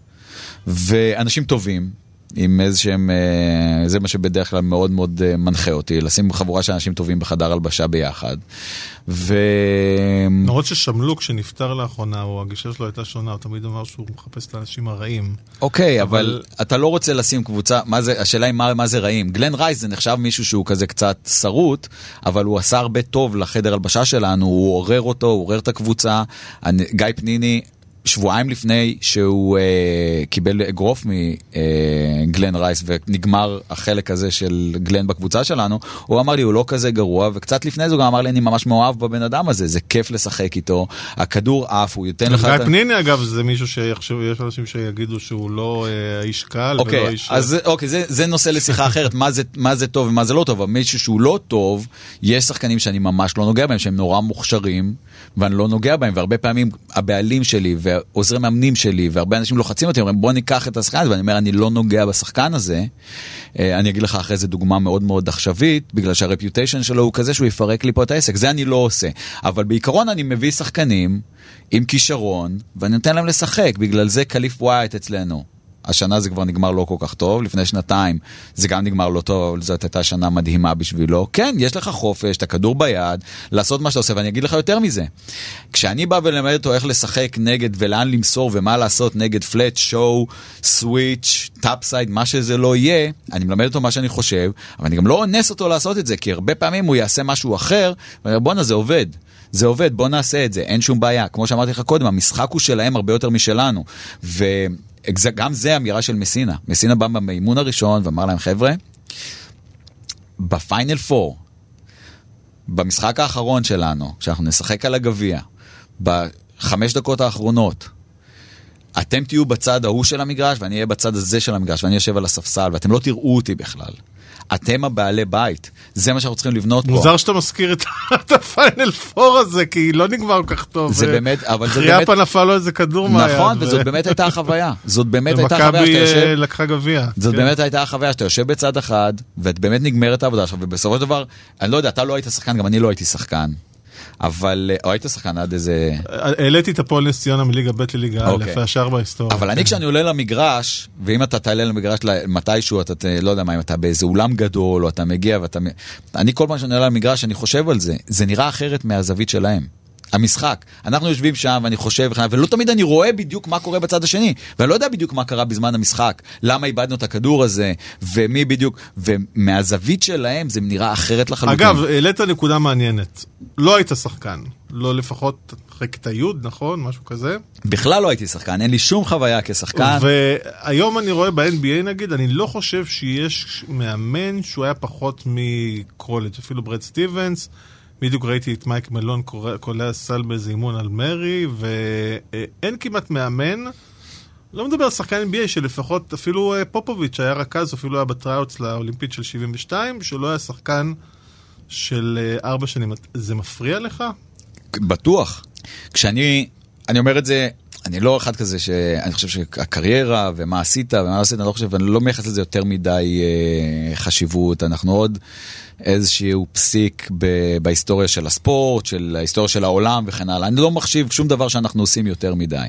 ואנשים טובים. עם איזה שהם, אה, זה מה שבדרך כלל מאוד מאוד אה, מנחה אותי, לשים חבורה של אנשים טובים בחדר הלבשה ביחד. ו... למרות ששמלוק שנפטר לאחרונה, או הגישה שלו הייתה שונה, הוא תמיד אמר שהוא מחפש את האנשים הרעים. אוקיי, אבל... אבל אתה לא רוצה לשים קבוצה, מה זה, השאלה היא מה, מה זה רעים. גלן רייס זה נחשב מישהו שהוא כזה קצת שרוט, אבל הוא עשה הרבה טוב לחדר הלבשה שלנו, הוא עורר אותו, הוא עורר את הקבוצה. אני, גיא פניני, שבועיים לפני שהוא uh, קיבל אגרוף מגלן uh, רייס ונגמר החלק הזה של גלן בקבוצה שלנו, הוא אמר לי הוא לא כזה גרוע וקצת לפני זה הוא גם אמר לי אני ממש מאוהב בבן אדם הזה, זה כיף לשחק איתו, הכדור עף, הוא ייתן לך... גיא פניני אגב זה מישהו שיחשבו, יש אנשים שיגידו שהוא לא uh, איש קל אוקיי, ולא איש... אז אוקיי, זה, זה נושא לשיחה אחרת, מה זה, מה זה טוב ומה זה לא טוב, אבל מישהו שהוא לא טוב, יש שחקנים שאני ממש לא נוגע בהם, שהם נורא מוכשרים ואני לא נוגע בהם, והרבה פעמים הבעלים שלי ועוזרי מאמנים שלי, והרבה אנשים לוחצים אותי, אומרים בוא ניקח את השחקן הזה, ואני אומר אני לא נוגע בשחקן הזה. אה, אני אגיד לך אחרי זה דוגמה מאוד מאוד עכשווית, בגלל שהרפיוטיישן שלו הוא כזה שהוא יפרק לי פה את העסק, זה אני לא עושה. אבל בעיקרון אני מביא שחקנים עם כישרון, ואני נותן להם לשחק, בגלל זה קליף ווייט אצלנו. השנה זה כבר נגמר לא כל כך טוב, לפני שנתיים זה גם נגמר לא טוב, אבל זאת הייתה שנה מדהימה בשבילו. כן, יש לך חופש, את הכדור ביד, לעשות מה שאתה עושה, ואני אגיד לך יותר מזה. כשאני בא ולמד אותו איך לשחק נגד ולאן למסור ומה לעשות נגד flat, show, switch, top side, מה שזה לא יהיה, אני מלמד אותו מה שאני חושב, אבל אני גם לא אונס אותו לעשות את זה, כי הרבה פעמים הוא יעשה משהו אחר, ואני בואנה זה עובד. זה עובד, בוא נעשה את זה, אין שום בעיה. כמו שאמרתי לך קודם, המשחק הוא שלהם הרבה יותר משלנו. ו... גם זה אמירה של מסינה. מסינה בא במימון הראשון ואמר להם, חבר'ה, בפיינל 4, במשחק האחרון שלנו, כשאנחנו נשחק על הגביע, בחמש דקות האחרונות, אתם תהיו בצד ההוא של המגרש ואני אהיה בצד הזה של המגרש ואני יושב על הספסל ואתם לא תראו אותי בכלל. אתם הבעלי בית, זה מה שאנחנו צריכים לבנות מוזר פה. מוזר שאתה מזכיר את הפיינל פור הזה, כי לא נגמר כל כך טוב. זה באמת, אבל זה באמת... חריאפה נפל לו איזה כדור מהיד. נכון, וזאת באמת הייתה החוויה. זאת באמת הייתה החוויה שאתה יושב... ומכבי לקחה גביע. זאת כן. באמת הייתה החוויה שאתה יושב בצד אחד, ואת באמת נגמרת העבודה שלך, ובסופו של דבר, אני לא יודע, אתה לא היית שחקן, גם אני לא הייתי שחקן. אבל, או היית שחקן עד איזה... העליתי את הפועל נס ציונה מליגה ב' לליגה א', אוקיי. השאר בהיסטוריה. אבל אני כשאני עולה למגרש, ואם אתה תעלה למגרש מתישהו, אתה לא יודע מה, אם אתה באיזה אולם גדול, או אתה מגיע ואתה... אני כל פעם שאני עולה למגרש, אני חושב על זה. זה נראה אחרת מהזווית שלהם. המשחק. אנחנו יושבים שם ואני חושב, ולא תמיד אני רואה בדיוק מה קורה בצד השני, ואני לא יודע בדיוק מה קרה בזמן המשחק, למה איבדנו את הכדור הזה, ומי בדיוק, ומהזווית שלהם זה נראה אחרת לחלוטין. אגב, העלית נקודה מעניינת. לא היית שחקן, לא לפחות אחרי כיתה י', נכון? משהו כזה? בכלל לא הייתי שחקן, אין לי שום חוויה כשחקן. והיום אני רואה ב-NBA נגיד, אני לא חושב שיש מאמן שהוא היה פחות מקרולג', אפילו ברד סטיבנס. בדיוק ראיתי את מייק מלון קולע סל באיזה אימון על מרי, ואין כמעט מאמן, לא מדבר על שחקן NBA, שלפחות אפילו אה, פופוביץ' היה רכז, אפילו היה בטראוטס לאולימפית של 72, שלא היה שחקן של אה, ארבע שנים. זה מפריע לך? בטוח. כשאני, אני אומר את זה, אני לא אחד כזה שאני חושב שהקריירה ומה עשית ומה לא עשית, אני לא חושב, אני לא מייחס לזה יותר מדי אה, חשיבות. אנחנו עוד איזשהו פסיק ב- בהיסטוריה של הספורט, של ההיסטוריה של העולם וכן הלאה. אני לא מחשיב שום דבר שאנחנו עושים יותר מדי.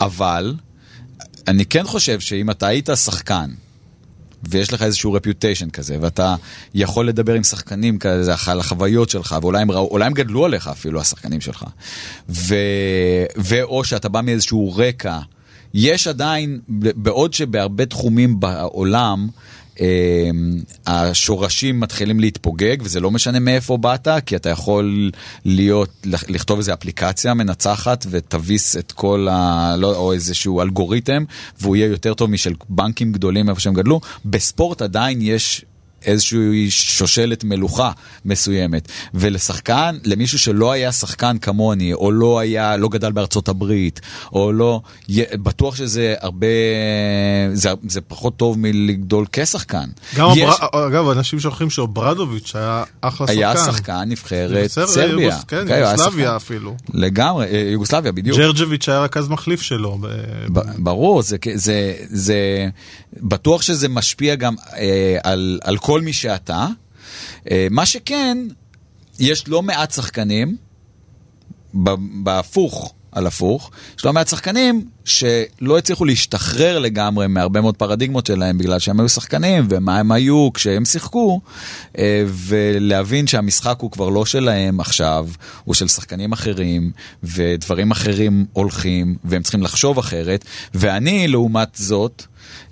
אבל אני כן חושב שאם אתה היית שחקן, ויש לך איזשהו רפיוטיישן כזה, ואתה יכול לדבר עם שחקנים כזה על החוויות שלך, ואולי הם, ראו, הם גדלו עליך אפילו, השחקנים שלך, ו, ואו שאתה בא מאיזשהו רקע, יש עדיין, בעוד שבהרבה תחומים בעולם, השורשים מתחילים להתפוגג, וזה לא משנה מאיפה באת, כי אתה יכול להיות, לכתוב איזה אפליקציה מנצחת ותביס את כל ה... לא, או איזשהו אלגוריתם, והוא יהיה יותר טוב משל בנקים גדולים איפה שהם גדלו. בספורט עדיין יש איזושהי שושלת מלוכה מסוימת. ולשחקן, למישהו שלא היה שחקן כמוני, או לא היה, לא גדל בארצות הברית, או לא, בטוח שזה הרבה, זה, זה פחות טוב מלגדול כשחקן. גם יש... הבר... אגב, אנשים שוכחים שאוברדוביץ' היה אחלה שחקן. היה שחקן נבחרת סרביה. כן, okay, יוגוסלביה אפילו. לגמרי, אה, יוגוסלביה, בדיוק. ג'רג'ביץ' היה רכז מחליף שלו. ב... ברור, זה, זה, זה, בטוח שזה משפיע גם אה, על, על כל מי שאתה. אה, מה שכן, יש לא מעט שחקנים, בהפוך על הפוך, יש לא מעט שחקנים שלא הצליחו להשתחרר לגמרי מהרבה מאוד פרדיגמות שלהם בגלל שהם היו שחקנים ומה הם היו כשהם שיחקו, אה, ולהבין שהמשחק הוא כבר לא שלהם עכשיו, הוא של שחקנים אחרים, ודברים אחרים הולכים, והם צריכים לחשוב אחרת, ואני, לעומת זאת,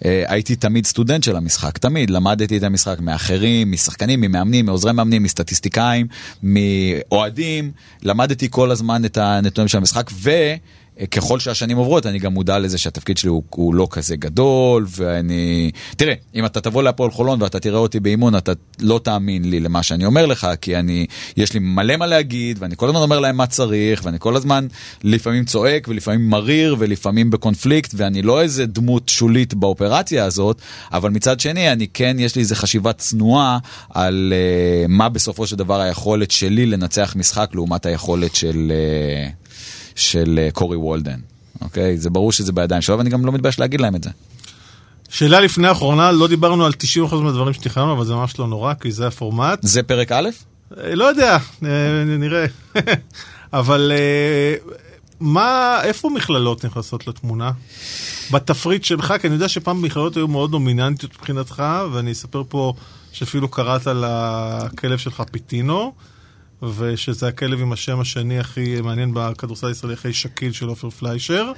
הייתי תמיד סטודנט של המשחק, תמיד למדתי את המשחק מאחרים, משחקנים, ממאמנים, מעוזרי מאמנים, מסטטיסטיקאים, מאוהדים, למדתי כל הזמן את הנתונים של המשחק, ו... ככל שהשנים עוברות, אני גם מודע לזה שהתפקיד שלי הוא, הוא לא כזה גדול, ואני... תראה, אם אתה תבוא להפועל חולון ואתה תראה אותי באימון, אתה לא תאמין לי למה שאני אומר לך, כי אני, יש לי מלא מה להגיד, ואני כל הזמן אומר להם מה צריך, ואני כל הזמן לפעמים צועק, ולפעמים מריר, ולפעמים בקונפליקט, ואני לא איזה דמות שולית באופרציה הזאת, אבל מצד שני, אני כן, יש לי איזה חשיבה צנועה על uh, מה בסופו של דבר היכולת שלי לנצח משחק לעומת היכולת של... Uh, של אה, קורי וולדן, אוקיי? זה ברור שזה בידיים שלו, ואני גם לא מתבייש להגיד להם את זה. שאלה לפני האחרונה, לא דיברנו על 90% מהדברים שתכננו, אבל זה ממש לא נורא, כי זה הפורמט. זה פרק א'? אה, לא יודע, אה, נראה. אבל מה, איפה מכללות נכנסות לתמונה? בתפריט שלך, כי אני יודע שפעם מכללות היו מאוד דומיננטיות מבחינתך, ואני אספר פה שאפילו קראת לכלב שלך פיטינו. ושזה הכלב עם השם השני הכי מעניין בכדורסל הישראלי אחרי שקיל של עופר פליישר.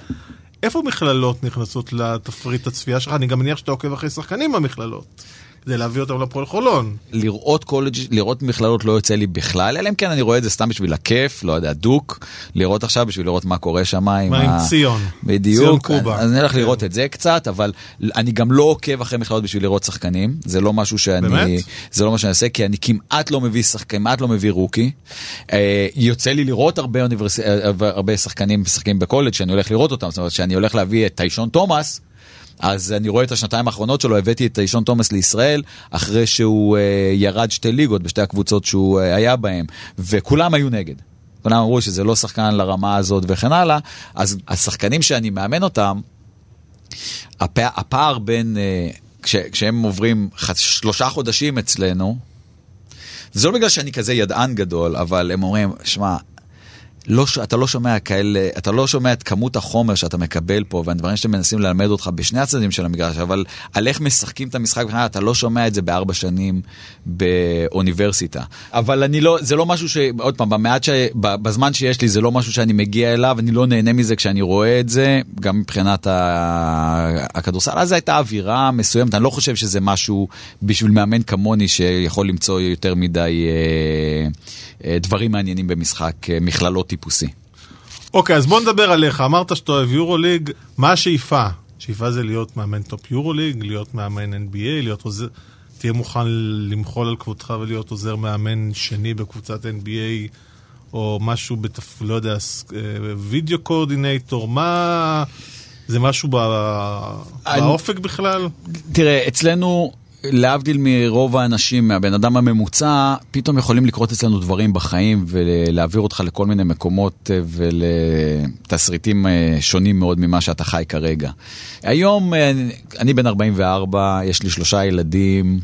איפה מכללות נכנסות לתפריט הצפייה שלך? אני גם מניח שאתה עוקב אחרי שחקנים במכללות. כדי להביא אותם לפועל חולון. לראות קולג', לראות מכללות לא יוצא לי בכלל, אלא אם כן אני רואה את זה סתם בשביל הכיף, לא יודע, דוק, לראות עכשיו בשביל לראות מה קורה שם עם מה עם ציון? בדיוק. ציון קובה. אז אני הולך לראות את זה קצת, אבל אני גם לא עוקב אחרי מכללות בשביל לראות שחקנים, זה לא משהו שאני... באמת? זה לא מה שאני אעשה, כי אני כמעט לא מביא שחקנים, כמעט לא מביא רוקי. אה, יוצא לי לראות הרבה, אוניברס... אה, הרבה שחקנים משחקים בקולג' שאני הולך לראות אותם, זאת אומרת שאני הולך להביא את טיישון תומאס. אז אני רואה את השנתיים האחרונות שלו, הבאתי את אישון תומאס לישראל, אחרי שהוא uh, ירד שתי ליגות בשתי הקבוצות שהוא uh, היה בהן, וכולם היו נגד. כולם אמרו שזה לא שחקן לרמה הזאת וכן הלאה, אז השחקנים שאני מאמן אותם, הפע, הפער בין, uh, כש, כשהם עוברים ח, שלושה חודשים אצלנו, זה לא בגלל שאני כזה ידען גדול, אבל הם אומרים, שמע, לא, אתה לא שומע כאלה, אתה לא שומע את כמות החומר שאתה מקבל פה והדברים שאתם מנסים ללמד אותך בשני הצדדים של המגרש, אבל על איך משחקים את המשחק אתה לא שומע את זה בארבע שנים באוניברסיטה. אבל אני לא, זה לא משהו ש... עוד פעם, במעט ש... בזמן שיש לי זה לא משהו שאני מגיע אליו, אני לא נהנה מזה כשאני רואה את זה, גם מבחינת ה... הכדורסל. אז הייתה אווירה מסוימת, אני לא חושב שזה משהו בשביל מאמן כמוני שיכול למצוא יותר מדי אה, אה, דברים מעניינים במשחק, אה, מכללות טיפוסי. אוקיי, אז בוא נדבר עליך. אמרת שאתה אוהב יורוליג, מה השאיפה? השאיפה זה להיות מאמן top יורוליג, להיות מאמן NBA, להיות עוזר... תהיה מוכן למחול על כבודך ולהיות עוזר מאמן שני בקבוצת NBA, או משהו בתפ... לא יודע, וידאו קורדינטור, מה... זה משהו בא... אני... באופק בכלל? תראה, אצלנו... להבדיל מרוב האנשים, מהבן אדם הממוצע, פתאום יכולים לקרות אצלנו דברים בחיים ולהעביר אותך לכל מיני מקומות אה, ולתסריטים אה, שונים מאוד ממה שאתה חי כרגע. היום אה, אני בן 44, יש לי שלושה ילדים.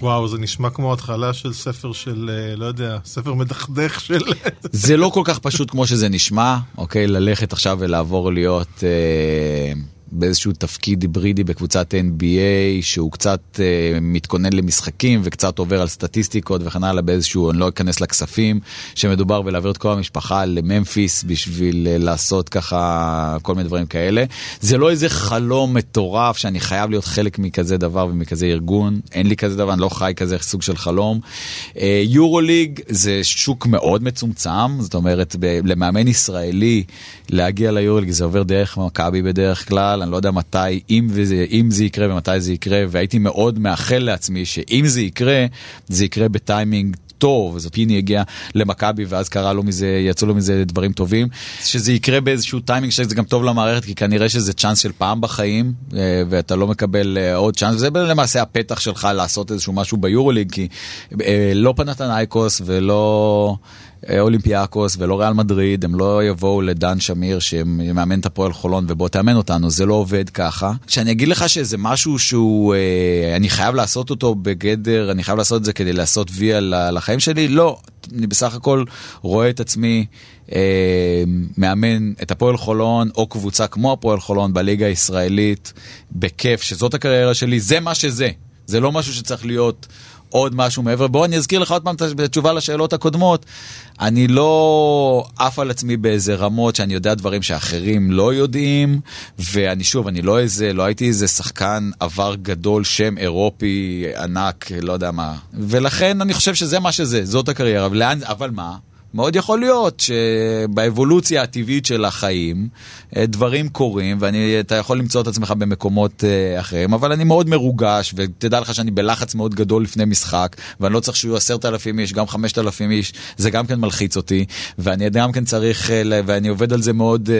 וואו, זה נשמע כמו התחלה של ספר של, לא יודע, ספר מדכדך של... זה לא כל כך פשוט כמו שזה נשמע, אוקיי? ללכת עכשיו ולעבור להיות... באיזשהו תפקיד היברידי בקבוצת NBA, שהוא קצת uh, מתכונן למשחקים וקצת עובר על סטטיסטיקות וכן הלאה באיזשהו, אני לא אכנס לכספים, שמדובר בלהעביר את כל המשפחה לממפיס בשביל uh, לעשות ככה כל מיני דברים כאלה. זה לא איזה חלום מטורף שאני חייב להיות חלק מכזה דבר ומכזה ארגון, אין לי כזה דבר, אני לא חי כזה סוג של חלום. יורוליג uh, זה שוק מאוד מצומצם, זאת אומרת, ב- למאמן ישראלי להגיע ליורוליג זה עובר דרך מכבי בדרך כלל. בכלל, אני לא יודע מתי, אם, וזה, אם זה יקרה ומתי זה יקרה, והייתי מאוד מאחל לעצמי שאם זה יקרה, זה יקרה בטיימינג טוב, אז פיני הגיע למכבי ואז קרה לו מזה, יצאו לו מזה דברים טובים. שזה יקרה באיזשהו טיימינג שזה גם טוב למערכת, כי כנראה שזה צ'אנס של פעם בחיים, אה, ואתה לא מקבל אה, עוד צ'אנס, וזה למעשה הפתח שלך לעשות איזשהו משהו ביורוליג, כי אה, לא פנאתינייקוס ולא... אולימפיאקוס ולא ריאל מדריד, הם לא יבואו לדן שמיר שמאמן את הפועל חולון ובוא תאמן אותנו, זה לא עובד ככה. שאני אגיד לך שזה משהו שהוא, אה, אני חייב לעשות אותו בגדר, אני חייב לעשות את זה כדי לעשות וי על החיים שלי? לא, אני בסך הכל רואה את עצמי אה, מאמן את הפועל חולון או קבוצה כמו הפועל חולון בליגה הישראלית, בכיף, שזאת הקריירה שלי, זה מה שזה. זה לא משהו שצריך להיות עוד משהו מעבר. בוא אני אזכיר לך עוד פעם את התשובה לשאלות הקודמות. אני לא עף על עצמי באיזה רמות שאני יודע דברים שאחרים לא יודעים, ואני שוב, אני לא איזה, לא הייתי איזה שחקן עבר גדול, שם אירופי ענק, לא יודע מה. ולכן אני חושב שזה מה שזה, זאת הקריירה. ולאן, אבל מה? מאוד יכול להיות שבאבולוציה הטבעית של החיים אה, דברים קורים ואתה יכול למצוא את עצמך במקומות אה, אחרים, אבל אני מאוד מרוגש ותדע לך שאני בלחץ מאוד גדול לפני משחק ואני לא צריך שיהיו עשרת אלפים איש, גם חמשת אלפים איש, זה גם כן מלחיץ אותי ואני גם כן צריך, אה, ואני עובד על זה מאוד,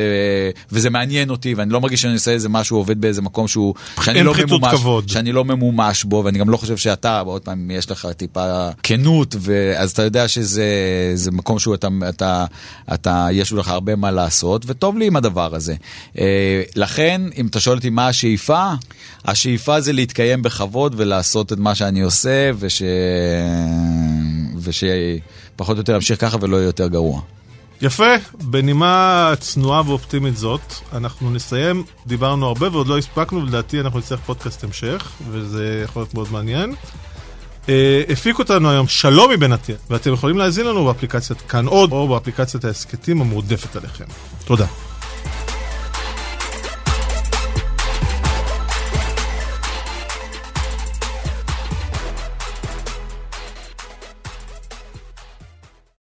וזה מעניין אותי ואני לא מרגיש שאני עושה איזה משהו, עובד באיזה מקום שהוא, שאני לא, ממומש, כבוד. שאני לא ממומש בו ואני גם לא חושב שאתה, עוד פעם, יש לך טיפה כנות, ואז אתה יודע שזה מקום שהוא, אתה, אתה, אתה, יש לך הרבה מה לעשות, וטוב לי עם הדבר הזה. אה, לכן, אם אתה שואל אותי מה השאיפה, השאיפה זה להתקיים בכבוד ולעשות את מה שאני עושה, וש... ושפחות או יותר להמשיך ככה ולא יהיה יותר גרוע. יפה, בנימה צנועה ואופטימית זאת, אנחנו נסיים, דיברנו הרבה ועוד לא הספקנו, ולדעתי אנחנו נצטרך פודקאסט המשך, וזה יכול להיות מאוד מעניין. אה, הפיק אותנו היום שלומי בן עטיה, ואתם יכולים להאזין לנו באפליקציית כאן עוד, או באפליקציית ההסכתים המועדפת עליכם. תודה.